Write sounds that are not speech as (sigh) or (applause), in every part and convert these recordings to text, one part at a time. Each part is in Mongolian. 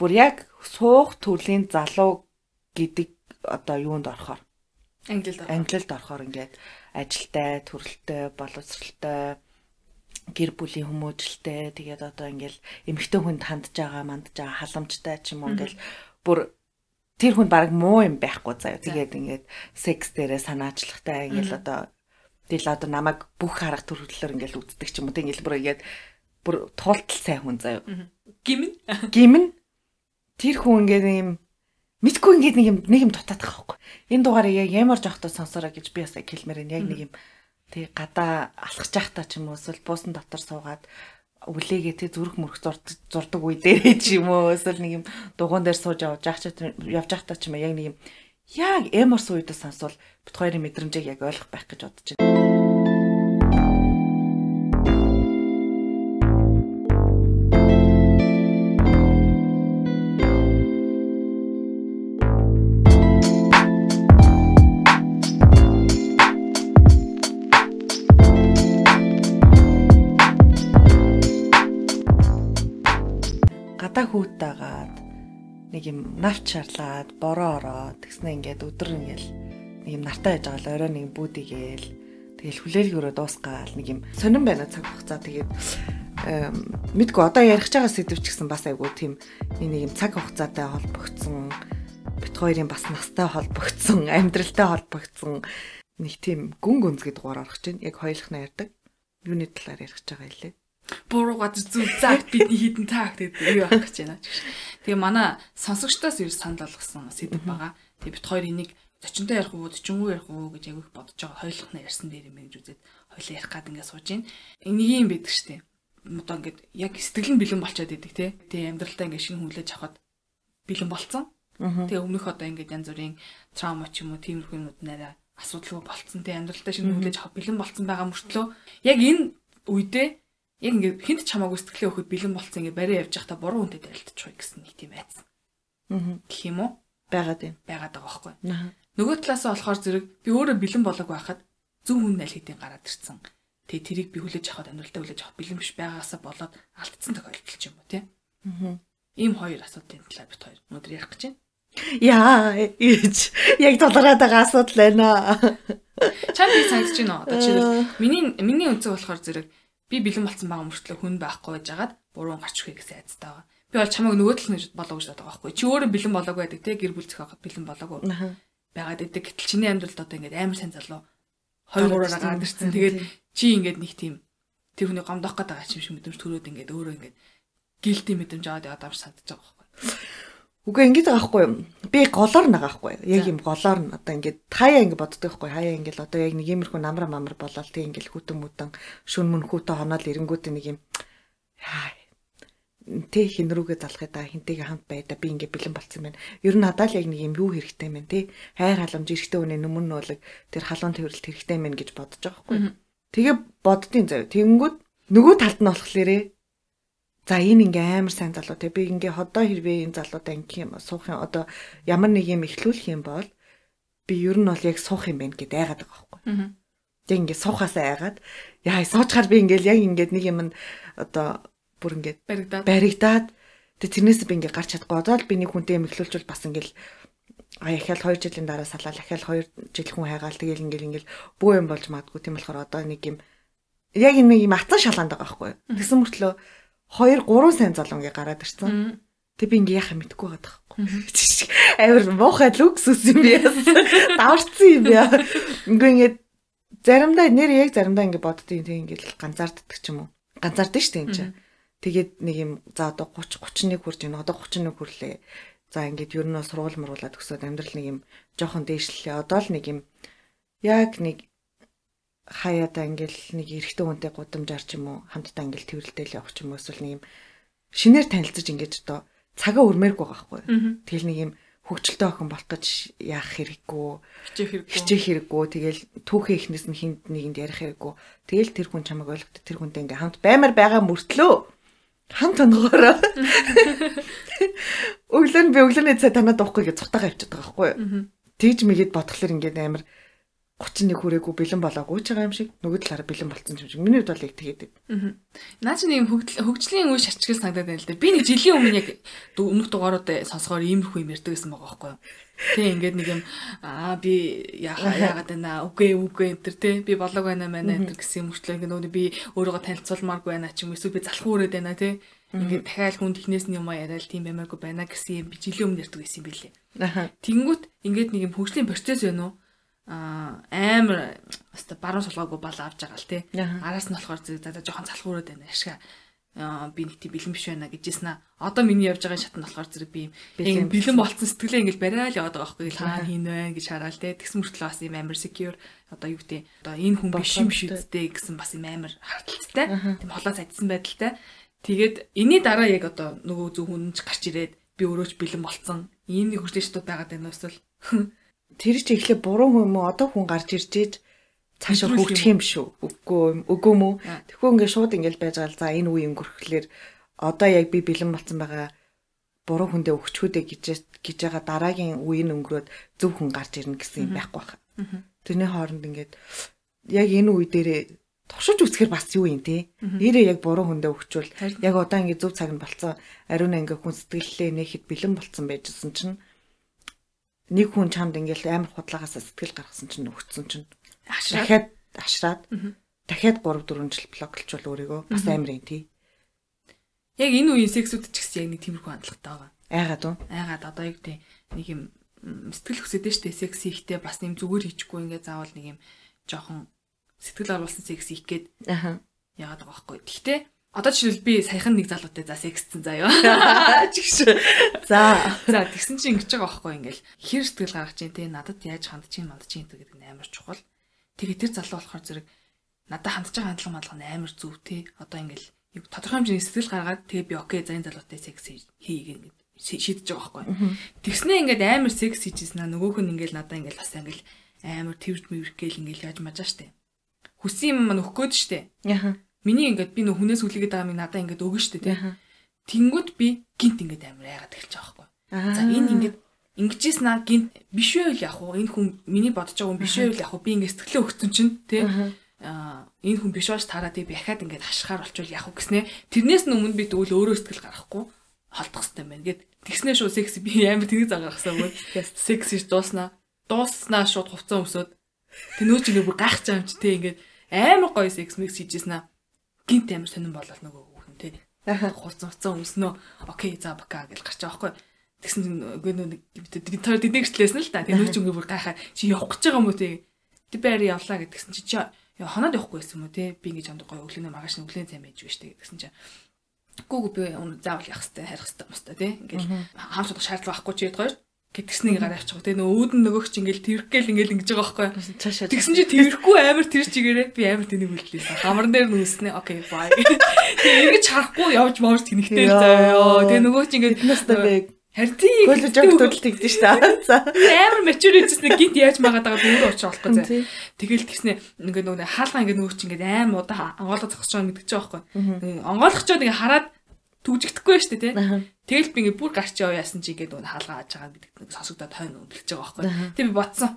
бүр яг суух төрлийн залуу гэдэг одоо юунд орохоор англид англид орохоор ингээд ажилтай, төрөлтэй, боловсралтай гэр бүлийн хүмүүжлтэй тэгээд одоо ингээл эмэгтэй хүнд хандж байгаа, мандж байгаа халамжтай ч юм уу ингээл бүр тэр хүн баг муу юм байхгүй заяа. Тэгээд ингээд секс дээрээ санаачлагтай ингээл одоо тэгэл одоо намайг бүх арга төрөлөөр ингээл үздэг ч юм уу. Ингээл бүр ингээд бүр туултал сайн хүн заяа. Гимэн. Гимэн тэр хүн ингээд юм мэдгүй ингээд нэг юм нэг юм дутаадах байхгүй. Энэ дугаарыг яг ямар жоохтой сонсороо гэж би бас хэлмээр энэ яг нэг юм тэг гадаа алхаж байхдаа ч юм уу эсвэл буусан дотор суугаад үлээгээ тэг зүрх мөрөх зурдаг үе дээр ч юм уу эсвэл нэг юм дугуун дээр сууж явж явж байхдаа ч юм яг нэг юм яг эморс үедээ сонсвол бит хоёрын мэдрэмжийг яг ойлгох байх гэж бодож байна. Юм навч шарлаад бороо ороод тэгснэ ингээд өдөр ингээл нэг юм нартай байж байгаа л орой нэг бүүдигээл тэгэл хүлээлгөөрөө дуусгаал нэг юм сонирн байна цаг хугацаа. Тэгээд мэдгүй одоо ярих байгаа сэдв ч гэсэн бас айгүй тийм нэг юм цаг хугацаатай холбогдсон бит хоёрын бас настай холбогдсон амьдралтай холбогдсон нэг тийм гүн гүнзгий дугаар орох чинь яг хоёулах нь ярьдаг. Юуны талаар ярих байгаа илээ буруу газар зүг загт бидний хідэн таагт гэдэг юу авах гэж байна. Тэгээ манай сонсогчдоос юу санал болгосон сэдв байгаа. Тэгээ бит хоёр энийг зочинтой ярих уу, зочингүй ярих уу гэж агиох бодож байгаа. Хойлох нь ярьсан дээр юм гэж үзээд хойлоо ярих гад ингээд сууж ийн. Энийг юм байдаг штеп. Одоо ингээд яг сэтгэл нь бэлэн болчиход идэг те. Тэгээ амьдралтаа ингээд шинэ хүлээж авахад бэлэн болцсон. Тэгээ өмнөх одоо ингээд янз бүрийн траума ч юм уу тиймэрхүү юмуд нэрээ асуудалгүй болцсон. Тэгээ амьдралтаа шинэ хүлээж авах бэлэн болцсон байгаа мөртлөө яг энэ үедээ яг ингээд хинт чамаагүй сэтгэлээ өгөхөд бэлэн болцсон ингээд барай явж байхдаа буруу хүнтэй тарилтчих гэсэн нэг тийм айц. Аа. Гэх юм уу? Байгаад юм. Байгаад байгаа байхгүй. Аа. Нөгөө талаас нь болохоор зэрэг би өөрөө бэлэн болоогүй байхад зөв хүн аль хэдийн гараад ирсэн. Тэгээ тэрийг би хүлээж авахд амьдралтаа хүлээж авах бэлэн биш байгаасаа болоод алдсан тохиолдол ч юм уу тий. Аа. Ийм хоёр асуудлын талаар бит хоёр өнөөдөр ярих гэж байна. Яа, ийж яг толгойд байгаа асуудал байна. Чам би санагдаж байна. Одоо чи миний миний үнцэг болохоор зэрэг би бэлэн болсон байгаа мөртлөө хүн байхгүй байж байгаад буруу гарч ирэх гэсэн айцтай байгаа. Би бол чамайг нөгөө тал нь болоо гэж боддог байхгүй. Чи өөрөө бэлэн болоогүй байдаг те гэр бүл зохиоход бэлэн болоогүй. Байгаад идэг. Гэтэл чиний амьдралд одоо ингээд амар сайн залуу хоёр гураараа гараад ирсэн. Тэгээд чи ингээд нэг тийм тэр хүний гомдох байгаа юм шиг мэдрэмж төрөөд ингээд өөрөө ингээд гэлти мэдрэмж аваад яваад амш сандж байгаа байхгүй. Үгүй ингэж байгаа байхгүй юу? Би голоор нагаа байхгүй юу? Яг юм голоор нь одоо ингэ таяа ингэ боддог байхгүй? Хаяа ингээл одоо яг нэг иймэрхүү намра мамар болоод тий ингээл хүүтэн мүтэн шүн мөн хүүтэ хоноол эренгүүтээ нэг юм тэ хин рүүгээ залхаа да хинтэйгээ хамт байда би ингээ бэлэн болцсон байна. Ер нь надад л яг нэг юм юу хэрэгтэй мэн тий хайр халамж эрэхтэй үнэ нүмэн нуулаг тэр халуун тэрэлт хэрэгтэй мэн гэж бодож байгаа юу? Тэгээ боддیں۔ заяа. Тэнгүүд нөгөө талд нь болохлээрээ За энэ ингээ амар сайн залуу те. Би ингээ ходоо хэрвээ энэ залуудаа ингээ юм суух юм одоо ямар нэг юм ихлүүлэх юм бол би ер нь бол яг суух юм байна гэдээ айгаад байгаа байхгүй. Тэг ингээ суухаасаа айгаад яа суучгаар би ингээл яг ингээд нэг юм одоо бүр ингээд баригдаад. баригдаад тэг тэрнээс би ингээ гарч чадахгүй. Одоо л би нэг хүнтэй юм ихлүүлчихвэл бас ингээл а яхаал 2 жилийн дараа салаа ахаал 2 жил хүн хайгаал тэгэл ингээл ингээл бүү юм болж магадгүй. Тийм болохоор одоо нэг юм яг нэг юм атсан шалаанд байгаа байхгүй. Тэгсэн мөртлөө 2 3 сайн залуу ингээ гараад ирсэн. Тэг би ингээ яхаа мэдгүй байгаа байхгүй. (laughs) Амар муухай люкс ус юм яа. (laughs) Даварцсан юм яа. Ингээ ингээ заримдаа нэр яг заримдаа ингээ боддیں۔ Тэг ингээ ганцаарддаг ч юм уу. Ганцаардсан шүү дээ энэ чинь. Тэгээд нэг юм за одоо 30 31 хүрч байна. Одоо 31 хүрлээ. За ингээд ер нь бол сургууль мруулаад өсөөд амьдрал нэг юм жоохон дээшлээ. Одоо л нэг юм яг нэг хаяада ингээл нэг эрэгтэй хүнтэй гудамжаар ч юм уу хамтдаа ингээл тэрвэрлдэл явах ч юм уу эсвэл нэг юм шинээр танилцаж ингээд одоо цагаа өрмээргүй байгаа байхгүй. Тэгэл нэг юм хөгжилтэй охин болох гэж яах хэрэггүй. Хичээх хэрэггүй. Хичээх хэрэггүй. Тэгэл түүхээ ихнээс нь хинд нэгэнд ярих хэрэггүй. Тэгэл тэр хүн чамайг ойлгохтой тэр хүнтэй ингээм хамт баймар байгаа мөртлөө хамт онгоороо. (laughs) Өглөө нь би өглөөний цай танаад уухгүй гэж цухтагаа авчиад байгаа байхгүй. Тэгж мэгээд бодглохлоор ингээд амар 31 хүрээгүй бэлэн болоогүй ч байгаа юм шиг нөгөө талаараа бэлэн болцсон юм шиг. Миний хувьд бол яг тэгээд. Аа. Наа чи нэг хөгжлийн үе шачгал санагдаад байна л да. Би нэг жилийн өмнө яг өмнөх дугаарууд сонсохоор иймэрхүү юм ярьдаг гэсэн байгаа байхгүй юу? Тэг ингээд нэг юм аа би яахаа яагаад байна үгүй үгүй энэ төр тий би болоог байна маа энэ төр гэсэн юм хүртэл ингээд нөгөө би өөрийгөө танилцуулмааргүй байна ч юм эсвэл би залхуу өрөөд байна тий ингээд дахиад хүн технээс нь юм а яриад тийм баймааргүй байна гэсэн юм би жилийн өмнө ярьдаг байсан юм билээ. Тэнгүүт ингээд нэг юм хөгжлийн процесс байна уу? Амар өстө баруун сулгаагүй бал авч байгаа л тий. Араас нь болохоор за за жоохон залхуураад байна ашиг би нэг тийм бэлэн биш байна гэжсэн аа. Одоо миний явж байгаа шат нь болохоор зэрэг би юм бэлэн болцсон сэтгэлээ ингээл бариа л яваад байгаа байхгүй хаана хийн вэ гэж хараал те. Тэгс мөртлөө бас юм амар secure одоо юу гэдэг одоо энэ хүн биш юм дээ гэсэн бас юм амар харталцтай. Тийм холоо цадсан байдалтай. Тэгээд энэний дараа яг одоо нөгөө зөв хүн ч гарч ирээд би өөрөө ч бэлэн болцсон. Ийм нэг хурцлын шатууд байгаад байна эсвэл тэр чи эхлээ буруу хүн мө одоо хүн гарч ирж ийж цаашаа хөгжих юм шүү. Үгүй үгүй мүү. Тэгэхгүй ингээд шууд ингээд байж байгаа л за энэ үе өнгөрөхлөөр одоо яг би бэлэн болсон байгаа буруу хүндээ өгчхүүдээ гэж гэж байгаа дараагийн үе нь өнгөрөөд зөв хүн гарч ирнэ гэсэн юм байхгүй байна. Тэрний хооронд ингээд яг энэ үе дээрээ туршиж үзэхээр бас юу юм те. Нэрээ яг буруу хүндээ өгчвөл яг одоо ингээд зөв цаг нь болцсон. Ариун ингээд хүн сэтгэллээ нэхэд бэлэн болцсон байжсэн чинь нэг хүн чамд ингээл амар худлагаас сэтгэл гаргасан чинь өгцсөн чинь дахиад ашраад дахиад 3 4 жил блоклчвал өөрийгөө бас амар юм тий. Яг энэ үеийн сексүүд ч гэсэн яг нэг тиймэрхүү хандлагатай байгаа. Айгаад уу? Айгаад одоо яг тий нэг юм сэтгэл хөсөдөө штэ секс хийхдээ бас нэм зүгээр хийчихгүй ингээ заавал нэг юм жоохон сэтгэл оруулсан секс хийх гээд яагаад байгаа байхгүй. Гэхдээ Одоо жишээл би саяхан нэг залуутай за сексцэн заяа. (laughs) Чигш. За. За тэгсэн чинь ингэж байгаа байхгүй ингээл хэр сэтгэл гаргаж чинь те надад яаж хандж чинь мандж чинь гэдэг нь амар чухал. Тэгээ тэр залуу болохоор зэрэг надад хандж байгаа хандлага малгал нь амар зөв те. Одоо ингээл тодорхой хэмжээний сэтгэл гаргаад тэгээ би окей за энэ залуутай секс хийгээ ингээд шийдэж байгаа байхгүй. Тэгснээ ингээд амар секс хийжсэн аа нөгөөх нь ингээд надад ингээд бас ингээд амар тэрд мөврх гээл ингээд яаж мажаа штэ. Хүссэн юм маань өгөх гээд штэ. Яха Миний ингээд би нөх хүнээс хүлээгээд байгаа минь надаа ингээд өгнө штэ тий. Тэнгүүд би гинт ингээд амар яагаад эхэлж байгаа байхгүй. За энэ ингээд ингэжсэн аа гинт биш байл яг уу энэ хүн миний бодож байгаа хүн биш байл яг уу би ингээд сэтгэлээ өгсөн чинь тий. Аа энэ хүн биш бааш тараа тий би ахаад ингээд хашхаар болчвол яг уу гэснээ. Тэрнээс нь өмнө би тэгвэл өөрөө сэтгэл гаргахгүй холдох хэрэгтэй байна. Гэд тэгснээ шүү секс би амар тэнэг загарахсан мөн. Секс иш дууснаа дууснаа шууд хувцас өмсөд тэнөөч ингээд бүр гайхаж байгаа юм чи тий. Ингээд амар гоё секс микс хийжсэн аа гинт амар сонирн болол нөгөө хүүхэн те. Хурц уцаа өмснөө. Окей за бака гэж гарч байгаа байхгүй. Тэгсэн үгүй нэг тэр дидэгчлээс нь л та. Тэр нөөч өнгө бүр гайхаа чи явах гэж байгаа юм уу те. Тэг байр явлаа гэдгсэн чи чи хоноод явахгүй байсан юм уу те. Би ингэж амд гоё өглөөний магаш нь өглөөний цай мэж штэ гэдгсэн чи Гүг би заавал явах хэрэгтэй, харих хэрэгтэй юм байна тий. Ингээл хаамж удах шаардлага байхгүй ч шүү гэтгснийг гараа авчих. Тэгээ нөө үүдэн нөгөөч ингээл тэрхгээл ингээл ингэж байгаа байхгүй. Тэгсэн чи тэрхгүй амар тэр чигээрээ би амар тэнийг үлдлээ. Хамран дээр нүүснэ. Окей, бай. (laughs) Тэгээ ингэж харахгүй явж мовж тэнэгтэй заяа. Тэгээ нөгөөч ингээд настай Харин тийм коллеж өгдөл тэгдэж штэ. За. Амар мачур хийжсэн гинт яаж магаад байгаа дөрөв очиж болохгүй зэ. Тэгэл тэгснэ ингээ нөгөө хаалгаа ингээ нөгөөч ингээ аим удаа онгоолго зогсож байгаа ч байгаа байхгүй. Онгоолгочод ингээ хараад түгжигдэхгүй шүү дээ тий. Тэгэл би ингээ бүр гарч яваа яасан чи гэдэг нь хаалгаа хааж байгаа гэдэг нэг сонсогдоод тойно өндөлж байгаа байхгүй. Тэг би бодсон.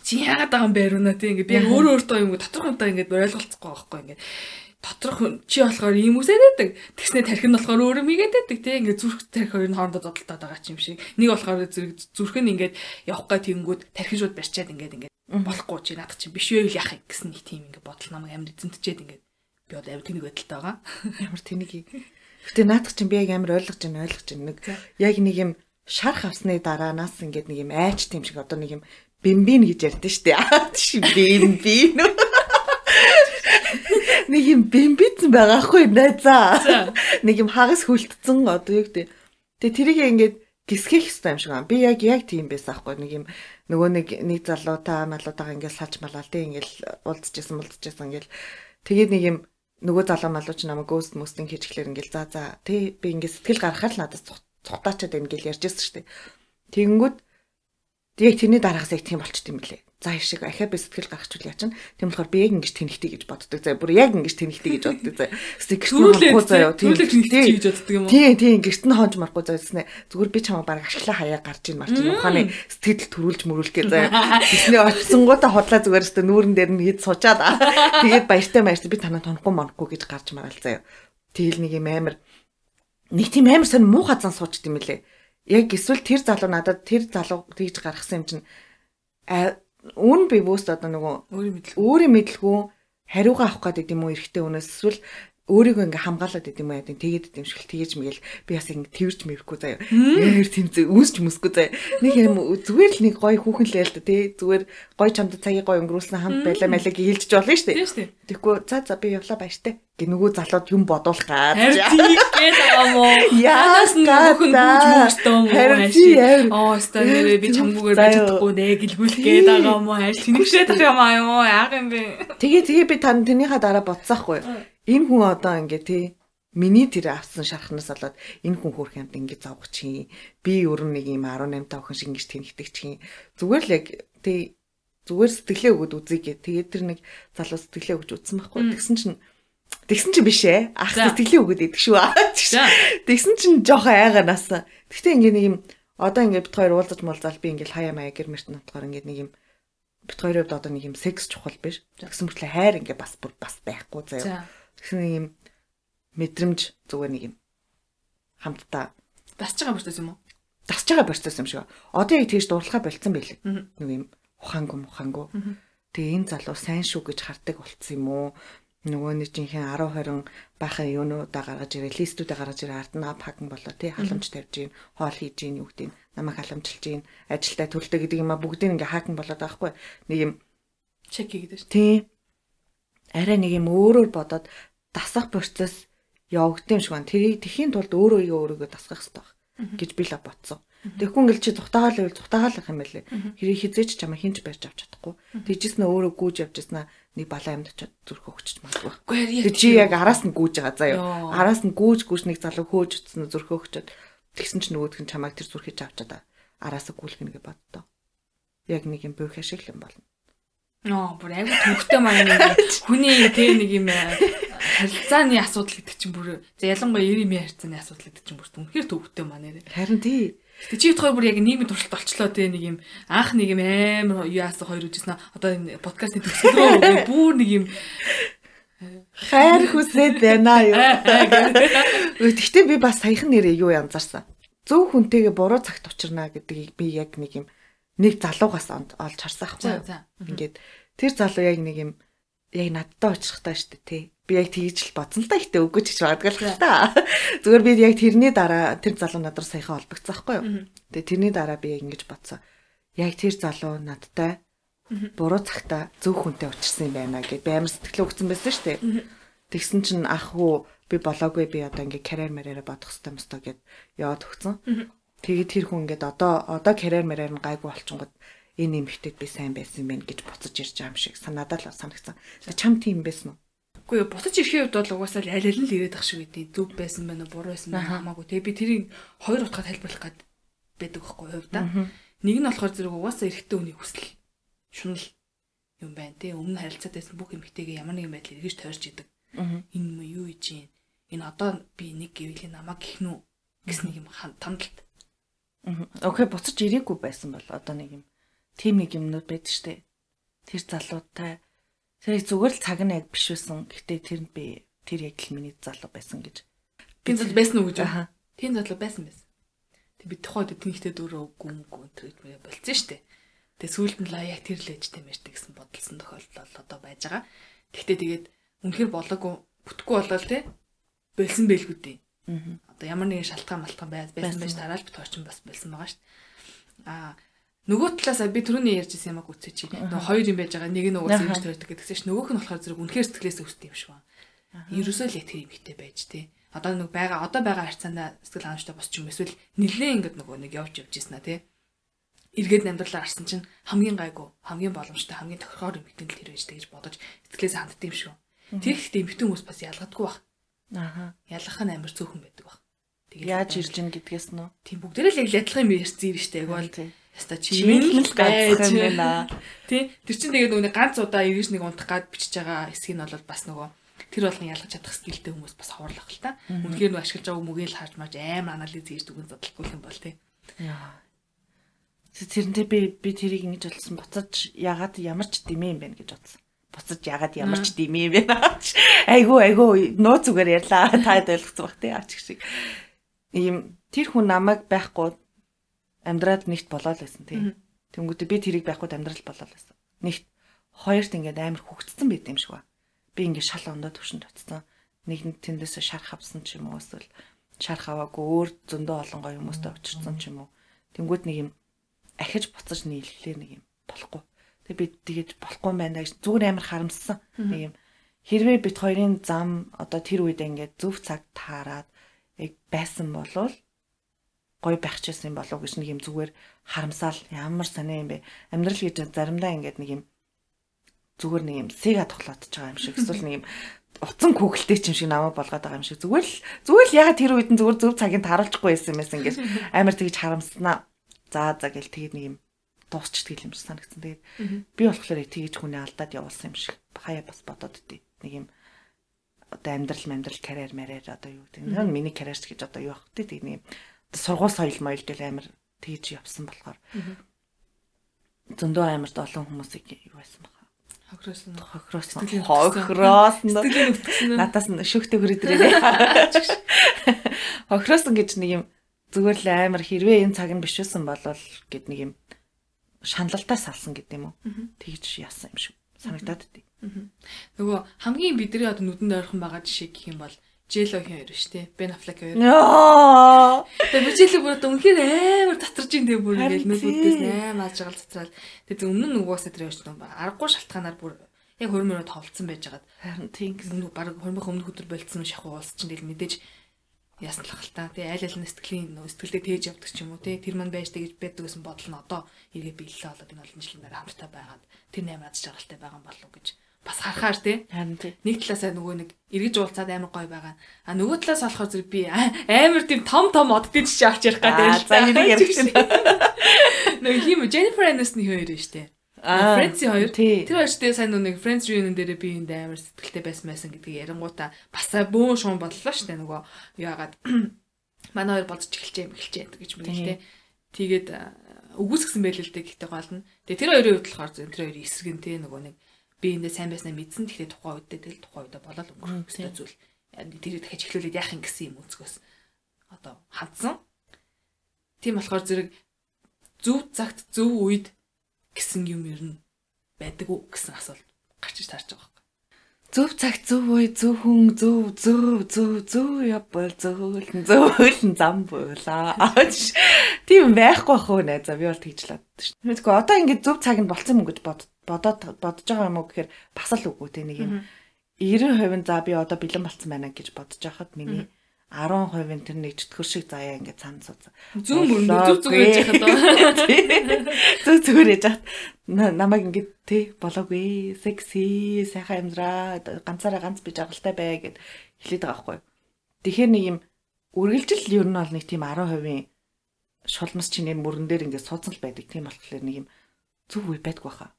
Чи яагаад байгаа юм бэ рүүнэ тий ингээ би өөрөө өөртөө юм тодорхой юмдаа ингээ ойлголцохгүй байхгүй ингээ доторх чи болохоор ийм байдаг. Тэгснэ тарих нь болохоор өөрөө мигээд байдаг тий. Ингээ зүрх тарих хоёрын хоорондоо зодтолтоод байгаа юм шиг. Нэг болохоор зэрэг зүрх нь ингээд явах гай тэнгүүд тарих шууд барьчаад ингээд ингээд болохгүй чи надад чи биш байл яах гэсэн нэг тийм ингээ бодол намайг амар эзэнтчээд ингээд би одоо амар тэнэг байдалтай байгаа. Ямар тэнэг (laughs) Гэтэ наадах чинь би яг амар ойлгож байна ойлгож байна нэг яг нэг юм шарх авсны дараанаас ингээд нэг юм айч тийм шиг одоо нэг юм бэмбин гэж ярьдэн штэ. Тийш бэмбин. Нэг юм бэмбицэн байгаа хгүй найзаа. (laughs) Нэг юм хагас хүлтцэн одоо юу гэдэг. Тэгээ тэрийг ингээд гисгэх хэрэгтэй юм шиг байна. Би яг яг тийм байсан аахгүй нэг юм нөгөө нэг нэг залуутай малуутайгаа ингээд салж малаал тий ингээд уулзчихсан мулзчихсан ингээд тэгээд нэг юм нөгөө залуу малууч намайг гөөст мөстэн хийж эхлэр ингээл за за тий би ингээд сэтгэл гаргахаар л надад цухтаачаад байна гэл ярьжсэн шүү дээ. Тэгэнгүүт яг тэрний дараагаас яг тийм болчт юм лээ. Заа шиг ахаа би сэтгэл гаргачвал яа чин. Тийм болохоор би яг ингэж тэнхтий гэж боддог заа. Бүр яг ингэж тэнхтий гэж боддог заа. Сэтгэл төрүүлээ заяа. Төрүүлээ тэнхтий гэж боддог юм уу? Тийм тийм гэрт нь хонж марахгүй заа гэснэ. Зүгээр би чамаа баг ашиглаа хаяа гарч ийн марч ухааны сэтгэл төрүүлж мөрүүлгээ заа. Тэсний очсонгуудаа хотлаа зүгээр өстө нүүрэн дээр нь хэд сучаад тэгээд баяртай баяртай би танаа тонохгүй монохгүй гэж гарч мараал заяа. Тэгэл нэг юм амар нэг тийм амар сонь муу хазан суучд юм лээ. Яг эсвэл тэр залуу надад тэр залуу тэгж гаргасан юм чинь үн би бөөст одоо нөгөө өөрийн мэдлгүй хариугаа авах гэдэг юм уу эрэгтэй өнөөс эсвэл өөрийгөө ингээ хамгаалаад идэм юм яа тэгээд идэм шиг тэгэж мэгэл би бас ингээ тэрч мэрэхгүй заяа. Яар тэмцээ үүсч мөсгүй заяа. Нэг юм зүгээр л нэг гоё хүүхэн л яа л да тий зүгээр гоё чамд цагийн гоё өнгөрүүлсэн хамт байлаа мэлээ гэлдэж болно шүү дээ. Тэгэхгүй за за би явлаа баяртай. Гэ нөгөө залууд юм бодуулах гад. Тэгээд аа мó. Яас нөхөн гүйж мөстөө мó. Оо өстой нэрээ би чамгүйгээр байж чадахгүй нэ гэлгүүлэх гээд байгаа мó. Хайр тэнэгшээд байгаа юм аа юу. Яг юм бэ. Тэгээ тэгээ би тань тэнийхаа дараа бодсаахгүй энэ хүн одоо ингээ тий миний тэр авсан шархнаас болоод энэ хүн хөрх юмд ингээ зовгох чи би өөр нэг юм 18 та охин шиг ингэж тэнхдэг чи зүгээр л яг тий зүгээр сэтгэлээ өгöd үзье гэ тэгээд тэр нэг залуу сэтгэлээ өгч үзсэн байхгүй тэгсэн чинь тэгсэн чинь биш ээ. Ах сэтгэлээ өгöd идэг шүү. (laughs) Тэгсэн чинь жоохон айганаас гэхдээ ингээ нэг юм одоо ингээ бит хоёр уулзаж молзаал би ингээ хаяа маяа гэр мэрт натгаар ингээ нэг юм бит хоёрын хувьд одоо нэг юм секс чухал биш. Тэгсэн мөртлөө хайр ингээ бас бас байхгүй заяа. Тэгсэн нэг юм мэдрэмж зүгээр нэг юм хамтдаа. Дасж байгаа процесс юм уу? Дасж байгаа процесс юм шиг. Одоо яг тэгж дурлахаа болцсон байлээ. Нэг юм ухаангүй ухаангүй. Тэгээ энэ залуу сайн шүү гэж хардаг болцсон юм уу? Нөгөө нэг жинхэнэ 10 20 баахан юунуудаа гаргаж ирээ листүүдээ гаргаж ирээ ард нь пакн болоо тий халамж тавьж гин хоол хийж гин юу гэдэг намайг халамжилж гин ажилдаа төлдөө гэдэг юм а бүгдийг ингээ хакн болоод байгаа хгүй нэг юм чек хийгээд шүү тий. Арай нэг юм өөрөөр бодоод дасах процесс явагдсан шиг байна. Тэрийг тэхийн тулд өөрөө өөрийгөө дасгах хэрэгтэй гэж би л бодсон. Тэгэхгүй ингээл чи зүхтаагаал байвал зүхтаагаалах юм байлээ. Хэрэг хизээч чамаа хинч барьж авч чадахгүй. Тэгжсэн өөрөө гүүж явж яснаа нэг балаа амьд очиод зүрх өгчөж магадгүй. Тэг чи яг араас нь гүүж байгаа заа юу. Араас нь гүүж гүүж нэг залуу хөөж утсан зүрх өгчөд тэгсэн чинь нөгөөх нь чамайг тэр зүрхийг авчаад араасаа гүйлгэнэ гэж боддоо. Яг нэг юм бөөх ашиг юм болно. Ноо бүр айгу төвхтэй маа нэг хүний тэг нэг юм э, харилцааны асуудал гэдэг чинь бүр за ялангуяа ирэмийн харилцааны асуудал гэдэг чинь бүр үнэхээр төвхтэй маа нэрэ. Харин тий. Тэг чи бодохоор бүр яг нийгмийн туршилт олчлоо те нэг юм анх нэг юм амар юу яасан хоёр үжсэн одоо энэ подкастын төгсгөлөө бүр нэг юм хайр хүсээд байна юу. Гэхдээ би бас саяхан нэрээ юу янзаарсан. Зөв хүнтэйгээ буруу цагт учирна гэдгийг би яг нэг юм нэг залуугаас олж харсан хгүй. Ингээд тэр залуу яг нэг юм яг надтай очихтай дээ тий. Би яг тэгж л бодсон л да ихтэй үгүй ч гэж боддог л та. Зүгээр би яг тэрний дараа тэр залуу надад саяхан олбогцсон хгүй юу. Тэгээ тэрний дараа би ингэж бодсон. Яг тэр залуу надтай буруу цагта зөв хүнтэй учирсан юм байна гэд би амар сэтгэлээ өгсөн байсан шүү дээ. Тэгсэн чинь ах уу би болоогүй би одоо ингээ карьер мэрээрэ бодох юм стаа гэд яваад өгсөн. Тэгээд тэр хүн ингээд одоо одоо карьер мэрээр нь гайгүй болчихгод энэ эмэгтэйд би сайн байсан юм байна гэж буцаж ирж байгаа юм шиг санаадаа л санагцсан. Чам тийм байсан уу? Үгүй юу буцаж ирэхийн үед бол угаасаа аль аль нь л ирээд ах шиг үгүй зөв байсан байна уу буруу байсан байна хамаагүй. Тэгээ би тэрийг хоёр утгаар тайлбарлах гээд байдаг байхгүй хувьда. Нэг нь болохоор зэрэг угаасаа эрэхтэй үний хүсэл шунал юм байна тий. Өмнө харилцаад байсан бүх эмэгтэйгээ ямар нэгэн байдлаар эргэж тойрч идэг. Энэ юм юу хийж юм? Энэ одоо би нэг гэвэл намайг гэх нү гэсэн нэг юм тандалт Окей, буцаж ирээгүй байсан бол одоо нэг юм тийм нэг юмнууд байдаг штэ. Тэр залуутай тэр зүгээр л цаг нь яг биш байсан. Гэтэ тэр би тэр яг л миний залуу байсан гэж. Тийм залуу байсан уу гэж. Аа. Тийм залуу байсан байсан. Тэг би тухайд тэнхтэй дөрөө гүн гүн тэр болцсон штэ. Тэг сүүлд нь л яг тэр л ээж тэмэртэй гэсэн бодолсон тохиолдол одоо байж байгаа. Тэгтээ тэгээд үнэхээр болоогүй бүтэхгүй болоо л те. Болсон байлгүй дээ. Одоо ямар нэгэн шалтгаан малтгаан байсан байж тараал бит орчин бас болсон байгаа шүү дээ. Аа нөгөө талаас би түрүүний ярьжсэн юм аа гүцээ чи. Нөгөө хоёр юм байж байгаа. Нэг нь угаасаа ингэж төрдөг гэдэгсэн чинь нөгөөх нь болохоор зэрэг үнэхээр сэтгэлээс өвсдөг юм шиг байна. Ерөөсөө л тэр юмхтэй байж тээ. Одоо нэг байгаа одоо байгаа харьцаандаа сэтгэл ханамжтай босч юм эсвэл нилээ ингэж нөгөө нэг явж явж ийснэ тээ. Эргээд амьдралаар харсан чинь хамгийн гайгүй, хамгийн боломжтой, хамгийн тохиргоор юм хитэн л тэр байж тээ гэж бодож сэтгэлээс ханддаг юм шиг. Тэр ихтэй эмхтэн хүмүүс бас ялгадаггүй баг. Ааха. Ялгах нь амар цөөхөн байдаг баг. Тэгээд яаж ирж ин гэдгээс нөө. Тийм бүгдээрээ л яг адилхан юм ярьсан юм штэ яг бол. Яста чимээл ганцхан байж байна. Тий. Тэр чинь тэгээд нөгөө ганц удаа эргэж нэг унтах гад бичиж байгаа хэсгийг нь бол бас нөгөө тэр болгон ялгаж чадах скиллтэй хүмүүс бас ховрлох л та. Үнэхээр нөгөө ашиглаж байгаа мөгийг л харж марж амар анализ хийж дүгэн задлахгүй юм бол. Яа. Тэрнтэй би би тэрийг ингэж болсон буцаж ягаад ямар ч димээ юм бэ гэж бодсон. Буцаж ягаад ямар ч димээ юм бэ. Айгу айгу нуу зүгээр ярьлаа. Таад ойлгоцсон бах тий ач шиг. Ийм тэр хүн намайг байхгүй амьдраад нэгт болоод байсан тий. Тэнгүүтээ би тэрийг байхгүй амьдрал болоод байсан. Нэгт хоёрт ингээд амар хөвгцсэн байт юм шиг ба. Би ингээд шал ондоо төвшөнд очсон. Нэг нь тэндээс шарх авсан ч юм уу эсвэл шарх аваагүй өөр зөндөө олон гоё хүмүүстэй очирсан ч юм уу. Тэнгүүд нэг юм ахиж буцаж нийллээ нэг юм болохгүй. Тэгээ би тэгэж болохгүй юм байна гэж зүгээр амар харамссан. Нэг юм хэрвээ бит хоёрын зам одоо тэр үед ингээд зөв цаг таарад яг байсан болвол гоё байх ч гэсэн болов гэж нэг юм зүгээр харамсаал ямар сони юм бэ. Амьдрал гэж заримдаа ингээд нэг юм зүгээр нэг юм сега тоглоод байгаа юм шиг эсвэл нэг юм утсан күгэлтэй ч юм шиг намайг болгоод байгаа юм шиг зүгээр л зүгээр л ягаад тэр үед нь зүгээр зөв цагийг тааруулчихгүй байсан юм байсан ингээд амар тэгж харамснаа. За за гэл тэгээд нэг юм дуусчдаг юм шиг санагдсан. Тэгээд би болохоор тэгж хүнээ алдаад явуулсан юм шиг хаяа бас бодоод идэв. Нэг юм одоо амьдрал амьдрал карьер марьяар одоо юу гэдэг нь миний карьерч гэж одоо юу байх вэ? Тэг нэг юм сургууль соёл моёл гэл амар тэгж явсан болохоор зөндөө амарт олон хүмүүсийг юу байсан баха. Хохироосон. Хохироосон. Хохироосон. Надаас нь шөөхтэй хөрөд ирээ. Хохироосон гэж нэг юм зүгээр л амар хэрвээ энэ цаг нь биш байсан болол гэд нэг юм шаналлалтаа салсан гэдэг юм уу. Тэгж яасан юм шиг санагдаад идэв. Нөгөө хамгийн бидний одоо нүдэнд ойрхон байгаа жишээ гэх юм бол Джелогийн хоёр шүү дээ. Бен Аффлек хоёр. Тэгээ би Джело бүр одоо үнэхээр амар татрж ин дээ бүр ингээл нүдүүдээс тий. амар ажгаал цацраал. Тэгээ өмнө нь угаасаа тэр явж байгаа. Аргагүй шалтгаанаар бүр яг хөрмөрөө товлцсон байж байгаад Харин тийм гэсэн. баг хөрмөх өмнө өдөр болцсон шахуу уулс чинь тэгэл мэдээж яасан л хэл та. Тэгээ айл айл нь сэтгэлийн нөө сэтгэлдээ тээж явдаг ч юм уу тий. Тэр маань байж тэгж байдаг гэсэн бодол нь одоо эргээ биелэлээ болоод энэ олон жилийн дараа хамтаа байгаад тэр наймаа аз жаргалтай байгаа юм болов уу гэж бас харахаар тий. Харин тийм. нэг талаасаа нөгөө нэг эргэж уулзаад амар гоё байгаа. А нөгөө талаас болохоор зэрэг би амар тийм том том оддын жишээ авч ярих гэдэг. за, энийг ярих чинь. (laughs) Нөгөө хим Jennifer Aniston хоёр нь штэ. Аа, Friends-ийн хоёр. тий. Тэр хоёр штэ сайн нэг Friends reunion дээр би энд амар сэтгэлтэй байсан байсан гэдгийг ярингуудаа бас бөөн шуун боллоо штэ нөгөө яагаад (clears throat) манай хоёр бодож эхэлжээ юм эхэлжээ гэж мэгэл тэ. Тэгээд үгүйсгсэн байл л дээ гэхдээ гол нь. Тэгээ тэр хоёрын хувьд болохоор зөв тэр хоёрын эсрэг нь тэ нөгөө нэг би эндээ сайн байснаа мэдсэн тэгэхээр тухайн үед тэгэл тухайн үедээ болоод өнгөрөх гэсэн зүйл. Тэр дахиж эхлүүлээд яах юм гэсэн юм өнцгөөс одоо хандсан. Тийм болохоор зэрэг зөв цагт зөв үед гэсэн юм ер нь байдаг уу гэсэн асуулт гарч иж таарч байгаа. Зөв цаг зөв үе зөв хүн зөв зөв зөв зөв явбал зөвлөн зөвлөн зам буулаа. Тийм байхгүй бах уу нэ за би бол тэгж лаад шүү. Мэдгүй одоо ингэ зөв цаг нь болцсон юм гэж бод бодоод бодож байгаа юм уу гэхээр бас л үгүй те нэг юм 90% за би одоо бэлэн болцсон байна гэж бодож байхад миний 10% тэр нэг чөтгөр шиг заяа ингэ цаан сууц. Зөв мөрөнд зөв зөв гэж яхад Зөв зүгээр яж хат намайг ингэ те болоогүй секси сайхан амьдраа ганцаараа ганц би жаргалтай бай гэд хэлээд байгаа байхгүй. Тэгэхээр нэг юм үргэлжил ер нь бол нэг тийм 10% шулмас чиний мөрөн дээр ингэ суудсан л байдаг. Тийм болохоор нэг юм зөв үе байдгүй хаа.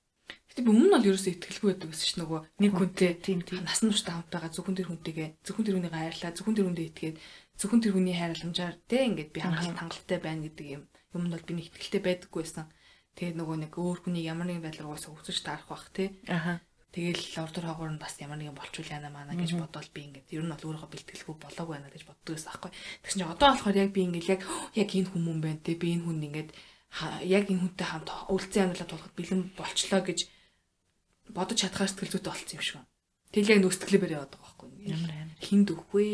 Гэтэ би өмнө нь бол ерөөсөө ихтгэлгүй байдаг гэсэн чинь нөгөө нэг хүнтэй Тийм тийм. насан туршдаа хамт байгаа зөвхөн тэр хүнтэйгээ зөвхөн тэр хүнийг хайрлаа зөвхөн тэр хүндээ итгээд зөвхөн тэр хүний хайрламжаар тэ ингээд би хангалт хангалттай байна гэдэг юм юмд бол би нэг ихтгэлтэй байдаггүй байсан. Тэгээд нөгөө нэг өөр хүнийг ямар нэгэн байдлаар уусаа хүсэж таарах бах тэ. Аха. Тэгэл ордор хаагуур нь бас ямар нэгэн болчул яана маана гэж бодоод би ингээд ер нь бол өөрийгөө бэлтгэлгүй болоог байна гэж боддог байсан аахгүй. Тэгсэн чинь одоо болохоор яг би ингээд яг (gasps) яг энэ хүмүүс байна те би энэ хүнд ингээд яг энэ хүнтэй хамт үлцэн амьдралаа тулахад бэлэн болчлоо гэж бодож чадхаар сэтгэл зүйтэй болцсон юм шиг байна. Тэгэл яг нөөцтгэлээ барь яваад байгаа байхгүй. Ямар амар. Хинд өгвэ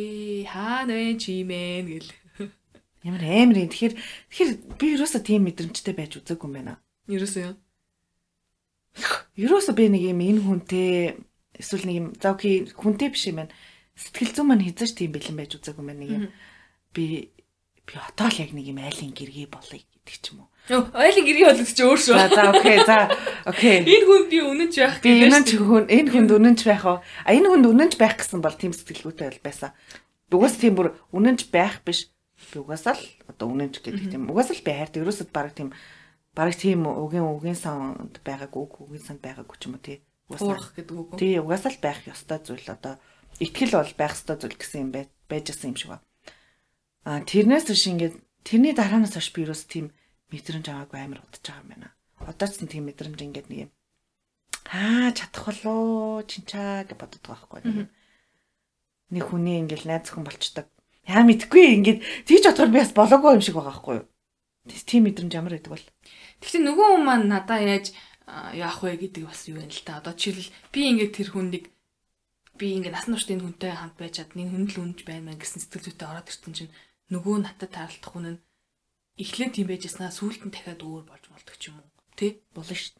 хаана вэ чимэн гэл. Ямар амар юм. Тэгэхээр тэгэхээр би ерөөсөө тийм мэдрэмжтэй байж үзээгүй юм байна. Ерөөсөө юу? Ерөөсөө би нэг юм энэ хүнтэй эсвэл нэг юм за окей хүнтэй биш юм байна. Сэтгэл зүйн маань хязгаарч тийм бэлэн байж үзээгүй юм байна. Нэг юм би би одоо л яг нэг юм айлын гэргий болъё гэдэг ч юм уу. Ойлын гэргий болдог чи өөр шүү. За за окей за окей. Энэ хүн би үнэнч байх Би энэ ч хүн энэ хүнд үнэнч байх уу? А энэ хүнд үнэнч байх гэсэн бол тийм сэтгэлгүйтэй бол байсан. Угаас тийм бүр үнэнч байх биш. Би угаасаа л одоо үнэнч гэдэг тийм. Угаасаа л би хайртай. Ерөөсөд баг тийм бараг тийм угийн угийн санд байгаагүй угийн санд байгаагүй ч юм уу тий. Туурах гэдэг үг. Тий угаасаа л байх ёстой зүйл одоо итгэл бол байх ёстой зүйл гэсэн юм байжсэн юм шиг ба. А тэрнээс биш ингээд тэрний дараанаас хойш би юус тийм мэдрэмж аваагүй амар удаж байгаа юм байна. Одоо ч тийм мэдрэмж ингээд нэг юм аа чадах болоо чинчаа гэж байгаа байхгүй. Нэг хүний ингээд найз зөвхөн болчдаг. Яа мэдгүй ингээд тийч бодохоор би бас болоогүй юм шиг байгаа байхгүй юу? Тийм мэдрэмж ямар байдаг бол. Гэхдээ нөгөө хүн маань надаа яаж яах вэ гэдэг бас юу юм л та. Одоо жишээл би ингээд тэр хүнийг би ингээд насан туршид энэ хүнтэй хамт байж чад нэг хүн л үнж байна мэн гэсэн сэтгэл зүйтэй ороод ирсэн чинь нөгөө надад таарлах хүн нь эхлээд тийм байж яснаа сүүлд нь дахиад өөр болж болдог ч юм уу. Тэ? Болно шүү.